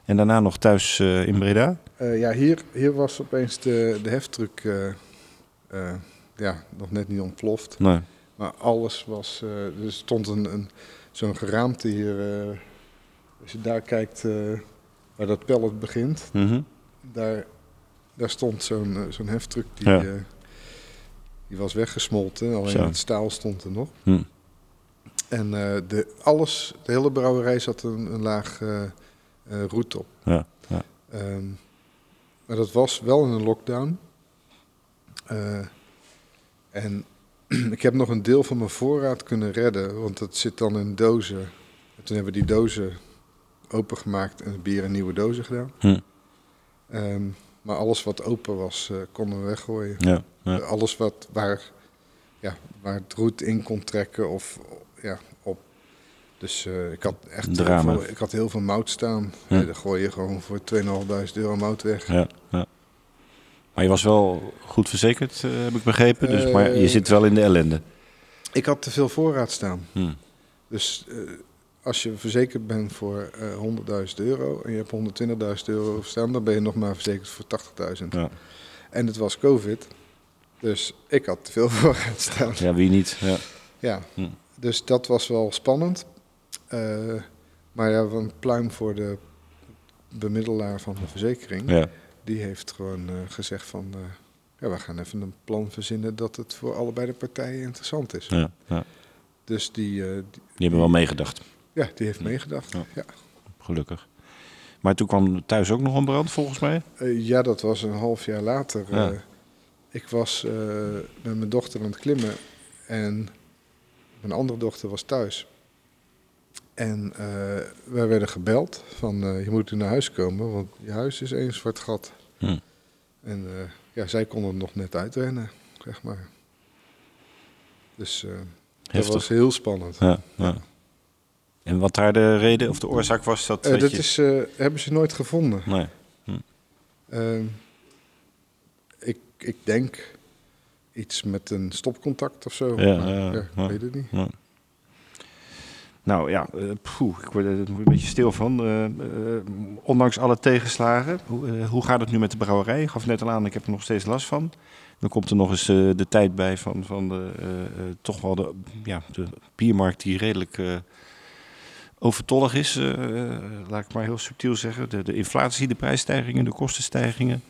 En daarna nog thuis in Breda. Ja, hier, hier was opeens de, de heftruck ja, nog net niet ontploft. Nee. Maar alles was... eh, er stond een, een, zo'n geraamte hier. eh, als je daar kijkt eh, waar dat pellet begint. Mhm. Daar, daar stond zo'n zo'n heftruck die, Ja. die was weggesmolten. Alleen Zo. het staal stond er nog. Hm. En de, alles, de hele brouwerij zat een, een laag eh, roet op. Ja, ja. Ehm, maar dat was wel in een lockdown. En ik heb nog een deel van mijn voorraad kunnen redden, want dat zit dan in dozen. En toen hebben we die dozen opengemaakt en het bier in nieuwe dozen gedaan. Hm. Ehm, maar alles wat open was, eh, konden we weggooien. Ja, ja. Alles wat, waar, ja, waar het roet in kon trekken of ja, op. Dus eh, ik had echt heel veel, ik had heel veel mout staan. Ja, dan gooi je gewoon voor 2.500 euro mout weg. ja, ja. Maar je was wel goed verzekerd, eh, heb ik begrepen. Dus, maar je Eh, zit wel in de ellende. Ik had te veel voorraad staan. Hm. Dus eh, als je verzekerd bent voor eh 100.000 euro en je hebt 120.000 euro staan, dan ben je nog maar verzekerd voor 80.000. Ja. En het was COVID, dus ik had te veel voorraad staan. ja, wie niet. Ja. Ja, Hm. dus dat was wel spannend. Eh, maar ja, een pluim voor de bemiddelaar van de verzekering. Ja. Die heeft gewoon eh, gezegd van, eh, ja, we gaan even een plan verzinnen dat het voor allebei de partijen interessant is. Ja, ja. Dus die, eh, die, Die hebben wel meegedacht, ja, die heeft meegedacht. Ja. Ja. gelukkig. Maar toen kwam thuis ook nog een brand, volgens mij. Ja, dat was een half jaar later. Ja. Ik was met mijn dochter aan het klimmen en mijn andere dochter was thuis. En eh, wij werden gebeld van eh, je moet nu naar huis komen, want je huis is één zwart gat. Hm. En eh, ja, zij konden nog net uitrennen, zeg maar. Dus dat was heel spannend. Ja, ja. En wat daar de reden of de oorzaak was, dat dat je- is, hebben ze nooit gevonden. Nee. Ehm, ik, ik denk iets met een stopcontact of zo. Ja, maar, ja, ik ja. weet het niet. Nou ja, eh, poeh, ik word er een beetje stil van. Eh, eh, ondanks alle tegenslagen, hoe, hoe gaat het nu met de brouwerij? Ik gaf net al aan, ik heb er nog steeds last van. Dan komt er nog eens de tijd bij van, van de, toch wel de, ja, de biermarkt die redelijk overtollig is. laat ik maar heel subtiel zeggen. De, de inflatie, de prijsstijgingen, de kostenstijgingen.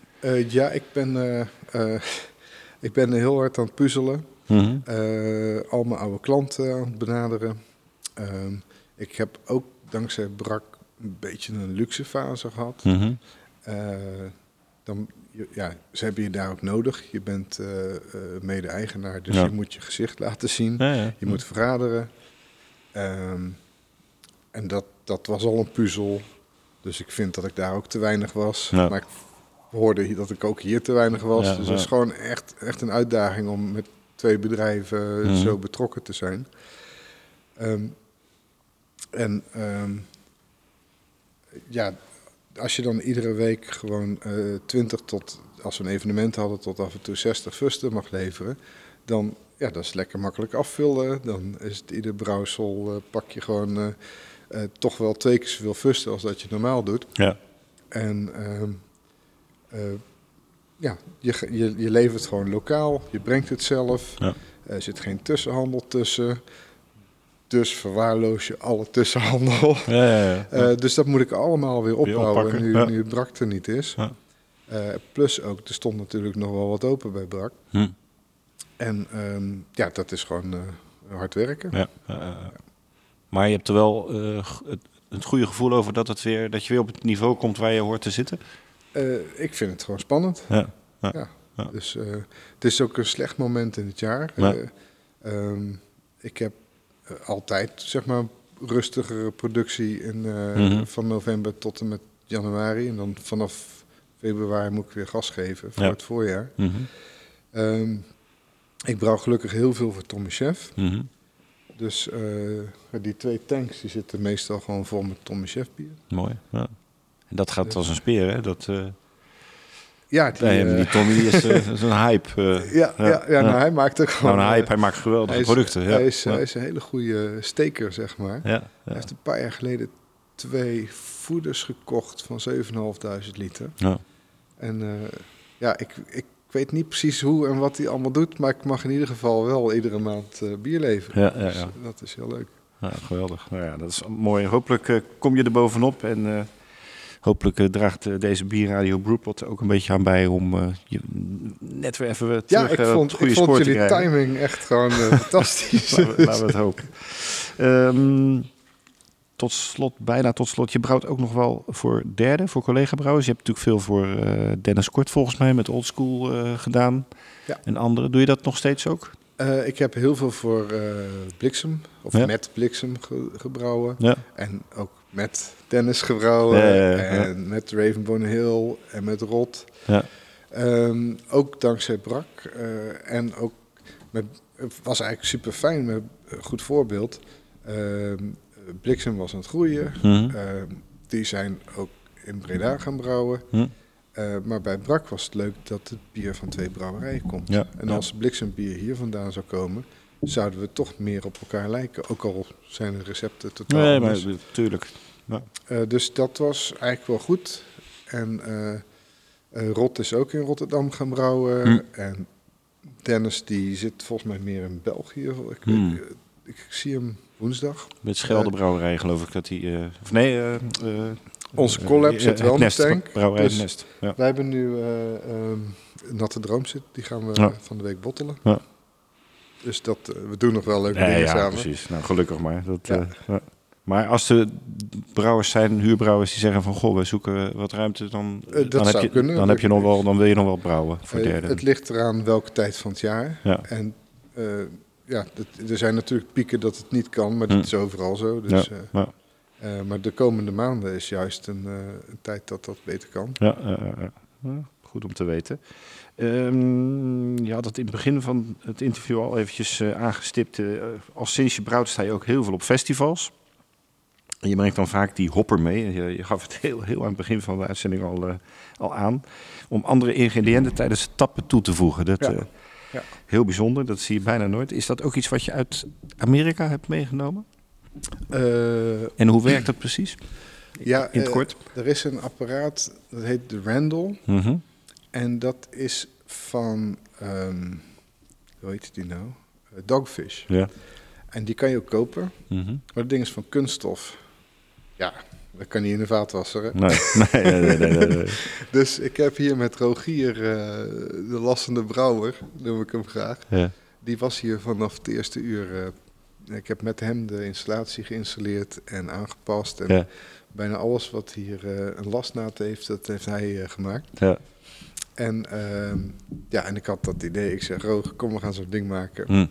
Ja, ik ben, ik ben heel hard aan het puzzelen. Mhm. Al mijn oude klanten aan het benaderen. Ehm, ik heb ook dankzij Brak een beetje een luxe fase gehad. Mhm. Eh, dan, ja, ze hebben je daar ook nodig. Je bent eh, eh, mede-eigenaar, dus Ja. je moet je gezicht laten zien. Ja, ja. Je moet vergaderen. Ehm, en dat, dat was al een puzzel. Dus ik vind dat ik daar ook te weinig was. Maar ik hoorde hier dat ik ook hier te weinig was. Dus het is gewoon echt, echt een uitdaging om met twee bedrijven Mhm. zo betrokken te zijn. Ehm, en ehm, ja, als je dan iedere week gewoon eh 20 tot, als we een evenement hadden, tot af en toe 60 fusten mag leveren, dan ja, dat is lekker makkelijk afvullen. Dan is het ieder brouwsel eh, pak je gewoon eh, toch wel twee keer zoveel fusten als dat je normaal doet. Ja. En ehm, eh, ja, je, je, je levert gewoon lokaal, je brengt het zelf. Ja. Er zit geen tussenhandel tussen. Dus verwaarloos je alle tussenhandel. Ja, ja, ja. Eh, dus dat moet ik allemaal weer opbouwen nu, nu brak er niet is. Ja. Eh, plus ook, er stond natuurlijk nog wel wat open bij brak. Hm. En ehm, ja, dat is gewoon eh, hard werken. Maar je hebt er wel het, het goede gevoel over dat, het weer, dat je weer op het niveau komt waar je hoort te zitten. Ik vind het gewoon spannend. Ja. Dus het is ook een slecht moment in het jaar. Ja. Eh, ehm, ik heb altijd, zeg maar, rustigere productie in, eh, Mhm. van november tot en met januari. En dan vanaf februari moet ik weer gas geven voor Ja. het voorjaar. Mhm. Ehm, ik brouw gelukkig heel veel voor Tommy Chef. Mhm. Dus eh, die twee tanks die zitten meestal gewoon vol met Tommy Chef bier. Mooi. Ja. En dat gaat als een speer, hè? Dat, eh Ja, die, bij hem, eh, die Tommy is, eh, is een hype. eh. ja, ja, ja, nou, hij maakt ook gewoon... nou, een eh, hype. Hij maakt geweldige hij is, producten. Ja. Hij is, ja. hij is een hele goede steker, zeg maar. ja. Hij Ja. heeft een paar jaar geleden twee voeders gekocht van 7.500 liter. Ja. En eh, ja, ik, ik weet niet precies hoe en wat hij allemaal doet, maar ik mag in ieder geval wel iedere maand eh, bier leveren. Ja, ja, Dus, ja. eh, dat is heel leuk. Ja, geweldig. Nou ja, dat is mooi. Hopelijk eh, kom je er bovenop. En eh, hopelijk eh, draagt eh, deze Bierradio Brewpot ook een beetje aan bij om eh, je net weer even Ja, terug ik eh, op vond, goede ik vond jullie timing echt gewoon fantastisch. Laten we, laten we het hopen. Ehm, tot slot, bijna tot slot. Je brouwt ook nog wel voor derde, voor collega-brouwers. Je hebt natuurlijk veel voor Dennis Kort volgens mij met Oldschool eh gedaan. Ja. En anderen. Doe je dat nog steeds ook? Ik heb heel veel voor Bliksem, of Ja. met Bliksem ge- gebrouwen. Ja. En ook met Dennis gebrouwen. Ja, ja, ja. En met Ravenbone Hill en met Rot. Ja. Ehm, ook dankzij Brak. eh, en ook met, het was eigenlijk super fijn met een goed voorbeeld. Ehm, Bliksem was aan het groeien. Mhm. Ehm, die zijn ook in Breda gaan brouwen. Hm. Eh, maar bij Brak was het leuk dat het bier van twee brouwerijen komt. En als Bliksembier hier vandaan zou komen, zouden we toch meer op elkaar lijken. Ook al zijn de recepten totaal Nee, maar anders. natuurlijk. Ja. Eh, dus dat was eigenlijk wel goed. En eh, eh, Rot is ook in Rotterdam gaan brouwen. Hm. En Dennis die zit volgens mij meer in België. Ik, Hm. ik zie hem woensdag. Met Scheldebrouwerij geloof ik dat die... eh, of nee... eh, eh, Onze collab zit wel in de Nest, tank, Brouwerij dus- Nest. Ja. Wij hebben nu eh, ehm, Natte Droom zit. Die gaan we Ja. van de week bottelen. Ja. Dus dat, eh, we doen nog wel leuke Nee, dingen ja, samen. precies. Nou, gelukkig maar. Dat, Ja. eh, ja. Maar als er brouwers zijn, huurbrouwers, die zeggen van... goh, we zoeken wat ruimte, dan, Eh, dat dan, heb, zou je, kunnen. dan, heb je nog wel, dan wil je nog wel brouwen voor derde. het ligt eraan welke tijd van het jaar. Ja. En ja, het- er zijn natuurlijk pieken dat het niet kan, maar dat is overal zo. Dus, ja, ja, maar de komende maanden is juist een, een tijd dat dat beter kan. ja, goed om te weten. Ehm, je had het in het begin van het interview al eventjes eh, aangestipt. eh, al sinds je brouwt sta je ook heel veel op festivals. En je brengt dan vaak die hopper mee. Je, je gaf het heel, heel aan het begin van de uitzending al, eh, al aan. Om andere ingrediënten tijdens het tappen toe te voegen. Dat, Ja. Ja. Heel bijzonder, dat zie je bijna nooit. Is dat ook iets wat je uit Amerika hebt meegenomen? En hoe werkt dat precies? ja, In het kort. er is een apparaat, dat heet de Randall. Mhm. En dat is van, ehm, hoe heet die nou? Eh, Dogfish. Ja. En die kan je ook kopen. Mhm. Maar het ding is van kunststof. Ja, dat kan niet in de vaatwasser. Hè? Nee, nee, nee, nee, nee. Dus ik heb hier met Rogier, eh, de lassende brouwer, noem ik hem graag. Ja. Die was hier vanaf het eerste uur. eh, ik heb met hem de installatie geïnstalleerd en aangepast. En Ja. bijna alles wat hier een lastnaad heeft, dat heeft hij gemaakt. Ja. En, ehm, ja, en ik had dat idee. Ik zeg, Roger, kom, we gaan zo'n ding maken. Hm.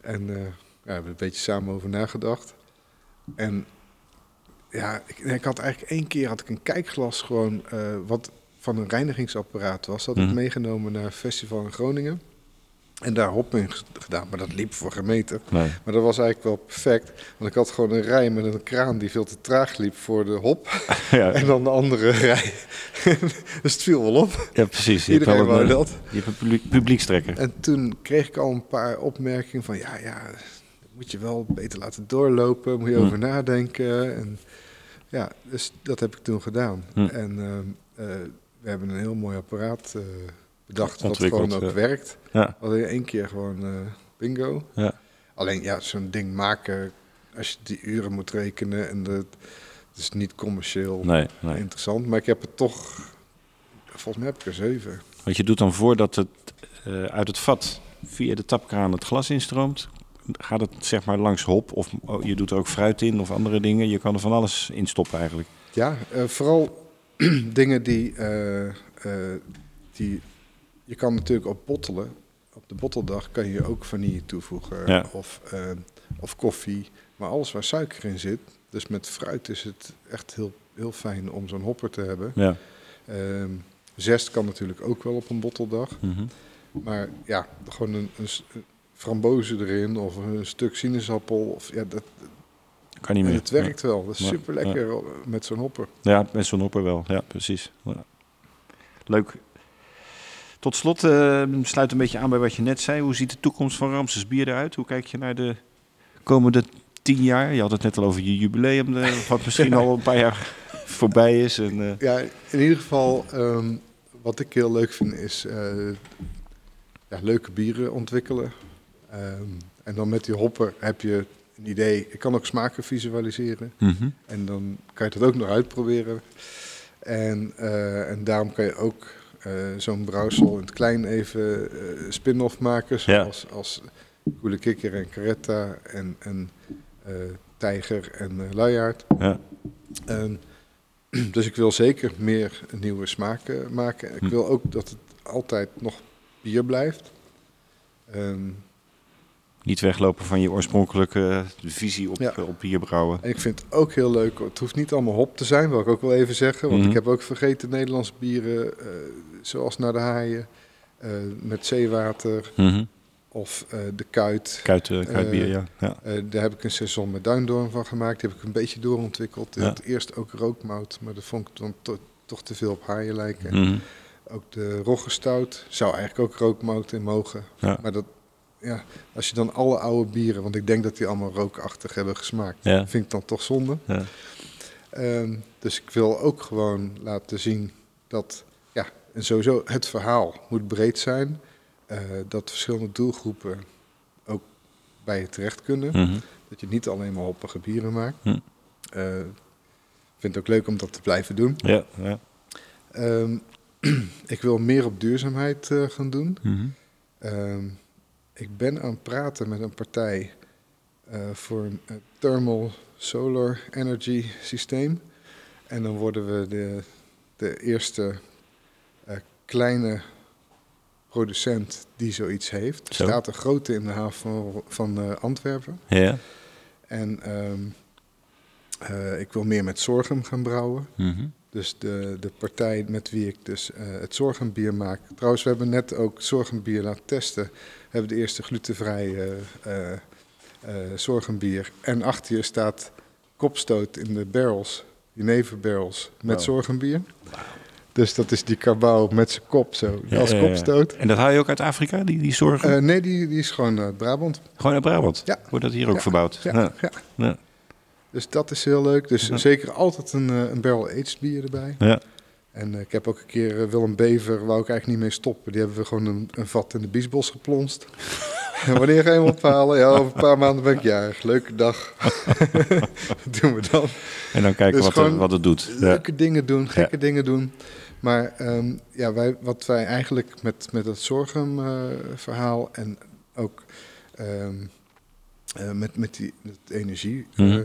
En eh, we hebben er een beetje samen over nagedacht. En ja, ik, ik had eigenlijk één keer had ik een kijkglas gewoon eh, wat van een reinigingsapparaat was. Dat had ik meegenomen naar een festival in Groningen. En daar hop in gedaan, maar dat liep voor gemeten. Nee. Maar dat was eigenlijk wel perfect. Want ik had gewoon een rij met een kraan die veel te traag liep voor de hop. Ja. En dan de andere rij. dus het viel wel op. ja, precies. Je Iedereen een, wou eh, dat. Je hebt een publiek, publiekstrekker. En toen kreeg ik al een paar opmerkingen van ja, ja, moet je wel beter laten doorlopen, moet je Hm. over nadenken. En ja, dus dat heb ik toen gedaan. Hm. En ehm, eh, we hebben een heel mooi apparaat eh, bedacht wat gewoon ook ja. werkt. Ja. Alleen één keer gewoon eh, bingo. Ja. Alleen ja, zo'n ding maken, als je die uren moet rekenen en dat, het is niet commercieel Nee, nee. interessant. Maar ik heb het toch, volgens mij heb ik er zeven. Want je doet dan voordat het eh, uit het vat via de tapkraan het glas instroomt, gaat het zeg maar langs hop of oh, je doet er ook fruit in of andere dingen? Je kan er van alles in stoppen eigenlijk. Ja, eh, vooral dingen die, die... Je kan natuurlijk op bottelen. Op de botteldag kan je ook vanille toevoegen Ja. of, eh, of koffie. Maar alles waar suiker in zit, dus met fruit is het echt heel, heel fijn om zo'n hopper te hebben. Ja. Ehm, zest kan natuurlijk ook wel op een botteldag. Mhm. Maar ja, gewoon een, een s- een framboze erin of een stuk sinaasappel. Of, ja, dat, Kan niet en meer. het werkt wel. Dat is super lekker met zo'n hopper. Ja, met zo'n hopper wel. Ja, precies. Ja. Leuk. Tot slot, eh, sluit een beetje aan bij wat je net zei. Hoe ziet de toekomst van Ramses Bier eruit? Hoe kijk je naar de komende tien jaar? Je had het net al over je jubileum, eh, wat misschien al een paar jaar voorbij is. En, eh, Ja, in ieder geval, ehm, wat ik heel leuk vind, is ja, leuke bieren ontwikkelen. Ehm, en dan met die hopper heb je een idee. Ik kan ook smaken visualiseren. mhm. En dan kan je dat ook nog uitproberen. En, en daarom kan je ook zo'n brouwsel in het klein even eh spin-off maken. Zoals als Koele Kikker en Caretta en, en eh, Tijger en eh Luiaard. Ja. En, dus ik wil zeker meer nieuwe smaken maken. Ik Hm. wil ook dat het altijd nog bier blijft. Ehm, Niet weglopen van je oorspronkelijke visie op, Ja. eh, op bier brouwen. En ik vind het ook heel leuk. Het hoeft niet allemaal hop te zijn, wil ik ook wel even zeggen. Want Mhm. ik heb ook vergeten Nederlandse bieren, eh, zoals naar de haaien, eh, met zeewater Mhm. of eh, de kuit. Kuit, eh, kuitbier, Eh, ja. ja. Eh, daar heb ik een seizoen met duindoorn van gemaakt. Die heb ik een beetje doorontwikkeld. Ik Ja. eerst ook rookmout, maar dat vond ik dan to- toch te veel op haaien lijken. Mhm. Ook de roggestout zou eigenlijk ook rookmout in mogen. Ja. Maar dat, ja, als je dan alle oude bieren, want ik denk dat die allemaal rookachtig hebben gesmaakt, Ja. vind ik dan toch zonde. Ja. Ehm, dus ik wil ook gewoon laten zien dat, ja, en sowieso het verhaal moet breed zijn. eh, dat verschillende doelgroepen ook bij je terecht kunnen. Mhm. Dat je niet alleen maar hoppige bieren maakt. Ik vind het ook leuk om dat te blijven doen. Ja, ja. Ehm, ik wil meer op duurzaamheid eh, gaan doen. Ehm, ik ben aan het praten met een partij eh, voor een eh, thermal solar energy systeem. En dan worden we de, de eerste eh, kleine producent die zoiets heeft. Er Zo. staat een grote in de haven van, van Antwerpen. Ja. En ehm, eh, ik wil meer met zorgum gaan brouwen. Mhm. Dus de, de partij met wie ik dus eh, het zorgenbier maak. Trouwens, we hebben net ook zorgenbier laten testen. We hebben de eerste glutenvrije eh, zorgenbier. En achter je staat kopstoot in de barrels, jeneverbarrels, met Wow. zorgenbier. Dus dat is die kabouw met zijn kop zo, Ja, als kopstoot. En dat haal je ook uit Afrika, die, die zorgen? Nee, die, die is gewoon uit Brabant. Gewoon uit Brabant? Ja. Wordt dat hier ook Ja. verbouwd? Ja, Ja. Dus dat is heel leuk. Dus Ja. zeker altijd een, eh, een barrel-aged bier erbij. Ja. En eh, ik heb ook een keer eh, Willem Bever, wou ik eigenlijk niet mee stoppen. Die hebben we gewoon een, een vat in de biesbos geplonst. en wanneer ga je hem ophalen? Ja, over een paar maanden ben ik jarig. Leuke dag. Dat doen we dan. En dan kijken Dus wat, het, wat het doet. Ja. Leuke dingen doen, gekke dingen doen. Maar ehm, ja, wij, wat wij eigenlijk met, met het zorgum-verhaal en ook ehm, eh, met, met die met energie, Mhm.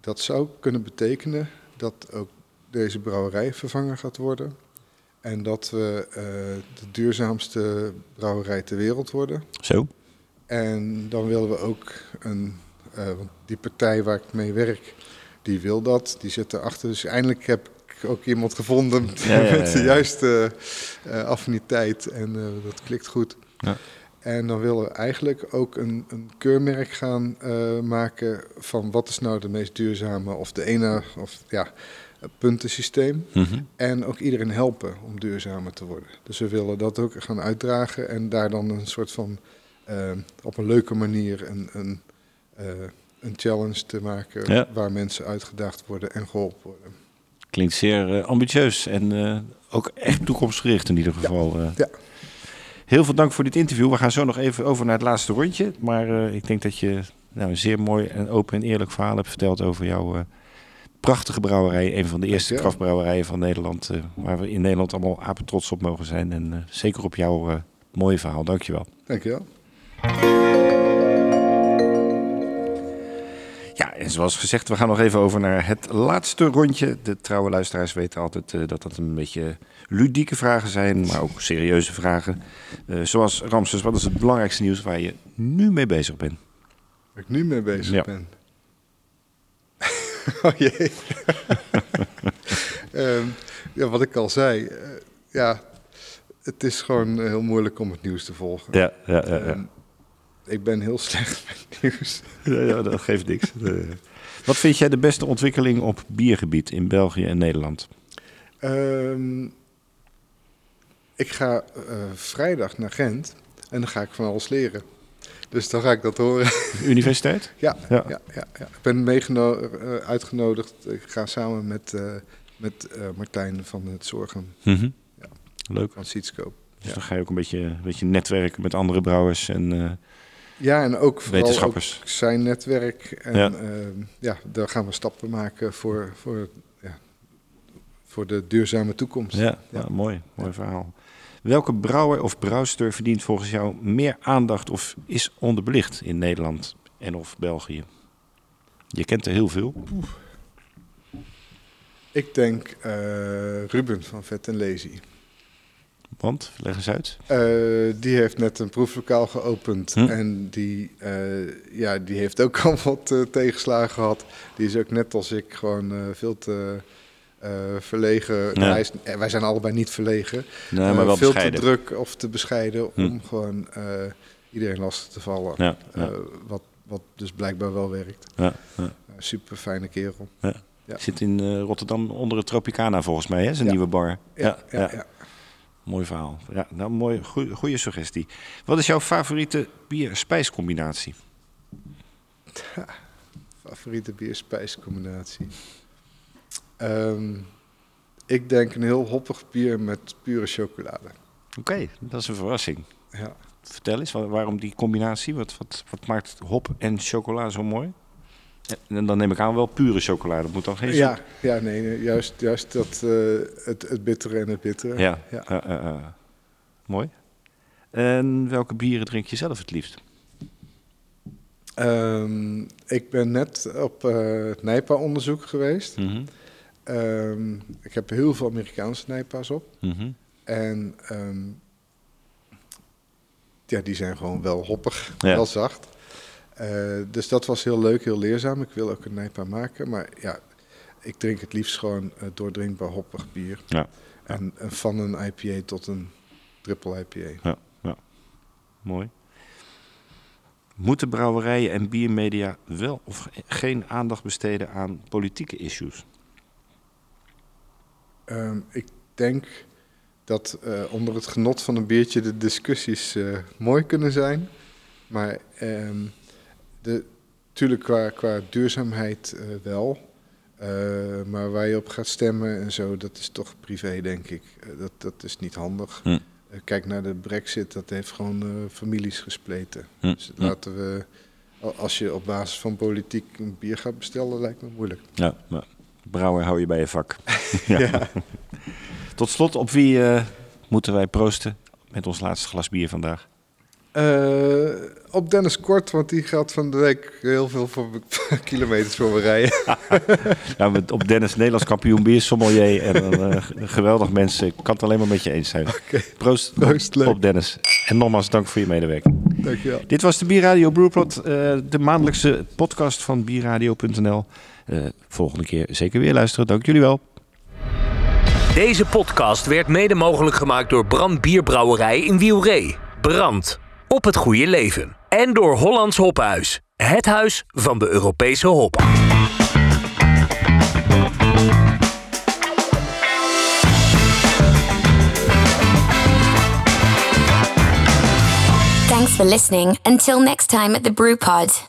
Dat zou kunnen betekenen dat ook deze brouwerij vervangen gaat worden. En dat we eh, de duurzaamste brouwerij ter wereld worden. Zo? En dan willen we ook een, eh, want die partij waar ik mee werk, die wil dat, die zit erachter. Dus eindelijk heb ik ook iemand gevonden Ja, ja, ja, met de juiste eh, affiniteit en dat klikt goed. Ja. En dan willen we eigenlijk ook een, een keurmerk gaan eh, maken van wat is nou de meest duurzame of de ene of ja, puntensysteem. Mhm. En ook iedereen helpen om duurzamer te worden. Dus we willen dat ook gaan uitdragen en daar dan een soort van eh, op een leuke manier een, een, eh, een challenge te maken Ja. waar mensen uitgedaagd worden en geholpen worden. Klinkt zeer ambitieus en ook echt toekomstgericht in ieder geval. Ja. Heel veel dank voor dit interview. We gaan zo nog even over naar het laatste rondje. Maar eh, ik denk dat je nou, een zeer mooi en open en eerlijk verhaal hebt verteld over jouw eh, prachtige brouwerij. Een van de eerste kraftbrouwerijen van Nederland. eh, waar we in Nederland allemaal apen trots op mogen zijn. En zeker op jouw mooie verhaal. Dankjewel. Dankjewel. En zoals gezegd, we gaan nog even over naar het laatste rondje. De trouwe luisteraars weten altijd eh, dat dat een beetje ludieke vragen zijn, maar ook serieuze vragen. Eh, zoals Ramses, wat is het belangrijkste nieuws waar je nu mee bezig bent? Waar ik nu mee bezig Ja. ben. oh jee. Ehm, ja, wat ik al zei. eh, ja, het is gewoon heel moeilijk om het nieuws te volgen. Ja, ja, ja, ja. Ehm, ik ben heel slecht met nieuws. Ja, ja, dat geeft niks. Eh, Wat vind jij de beste ontwikkeling op biergebied in België en Nederland? Ehm, ik ga eh, vrijdag naar Gent en dan ga ik van alles leren. Dus dan ga ik dat horen. Universiteit? ja, Ja. ja. Ja, ja, Ik ben eh, uitgenodigd. Ik ga samen met, met Martijn van het Zorgen Mhm. Ja. Leuk. van Seedscope. Dus dan ga je ook een beetje, een beetje netwerken met andere brouwers en Ja, en ook vooral wetenschappers. ook zijn netwerk. En Ja. ja. ja, daar gaan we stappen maken voor, voor, ja, voor de duurzame toekomst. Ja, ja, mooi. Mooi verhaal. Welke brouwer of brouwster verdient volgens jou meer aandacht of is onderbelicht in Nederland en of België? Je kent er heel veel. Ik denk eh, Ruben van Vet en Lazy. Want, leg eens uit. Eh, die heeft net een proeflokaal geopend Hm. en die, eh, ja, die heeft ook al wat eh, tegenslagen gehad. Die is ook net als ik gewoon veel te verlegen. Nou, hij is- wij zijn allebei niet verlegen. Nee, maar wel veel bescheiden. te druk of te bescheiden Hm. om gewoon iedereen lastig te vallen. Ja, ja, wat, wat dus blijkbaar wel werkt. ja, ja. super fijne kerel. Zit in Rotterdam onder het Tropicana volgens mij, hè? Zijn nieuwe bar. Ja, ja, ja. Mooi verhaal. Ja, nou, mooi, goede suggestie. Wat is jouw favoriete bier-spijscombinatie? Favoriete bier-spijscombinatie. Ehm, ik denk een heel hoppig bier met pure chocolade. Oké, dat is een verrassing. Ja. Vertel eens, wa- waarom die combinatie? Wat, wat, wat maakt hop en chocola zo mooi? En dan neem ik aan wel pure chocolade. Dat moet dan geen... Ja, ja nee, nee, juist, juist dat, eh, het, het bittere en het bittere. Ja, ja. ja, ja. mooi. En welke bieren drink je zelf het liefst? Ehm, ik ben net op eh, het Nijpa-onderzoek geweest. Mhm, Ehm, ik heb heel veel Amerikaanse Nijpa's op. mhm. En ehm, ja, die zijn gewoon wel hoppig, Ja. wel zacht. Eh, dus dat was heel leuk, heel leerzaam. Ik wil ook een Nijpa maken. Maar ja, ik drink het liefst gewoon eh, doordrinkbaar hoppig bier. Ja. En, en van een IPA tot een triple IPA. Ja, ja. Mooi. Moeten brouwerijen en biermedia wel of geen aandacht besteden aan politieke issues? Ehm, ik denk dat eh, onder het genot van een biertje de discussies mooi kunnen zijn. Maar ehm de, natuurlijk qua, qua duurzaamheid eh, wel. Eh, maar waar je op gaat stemmen en zo, dat is toch privé, denk ik. Eh, dat, dat is niet handig. Hm. Kijk naar de brexit, dat heeft gewoon families gespleten. Hm. Dus Hm. laten we, al- als je op basis van politiek een bier gaat bestellen, lijkt me moeilijk. Ja, maar brouwer hou je bij je vak. ja. Tot slot, op wie moeten wij proosten met ons laatste glas bier vandaag? Eh, op Dennis Kort, want die gaat van de week heel veel voor kilometers voor me rijden. Nou, met- op Dennis, Nederlands kampioen bier, sommelier en een eh, geweldig mens. Ik kan het alleen maar met je eens zijn. Proost, Proost, op Dennis. En nogmaals dank voor je medewerking. Dankjewel. Dit was de Bierradio Brewpot, eh, de maandelijkse podcast van bierradio.nl. Eh, volgende keer zeker weer luisteren. Dank jullie wel. Deze podcast werd mede mogelijk gemaakt door Brand Bierbrouwerij in Wielree. Brand. Op het goede leven. En door Hollands Hophuis. Het huis van de Europese hop. Thanks for listening. Until next time at the Brew Pod.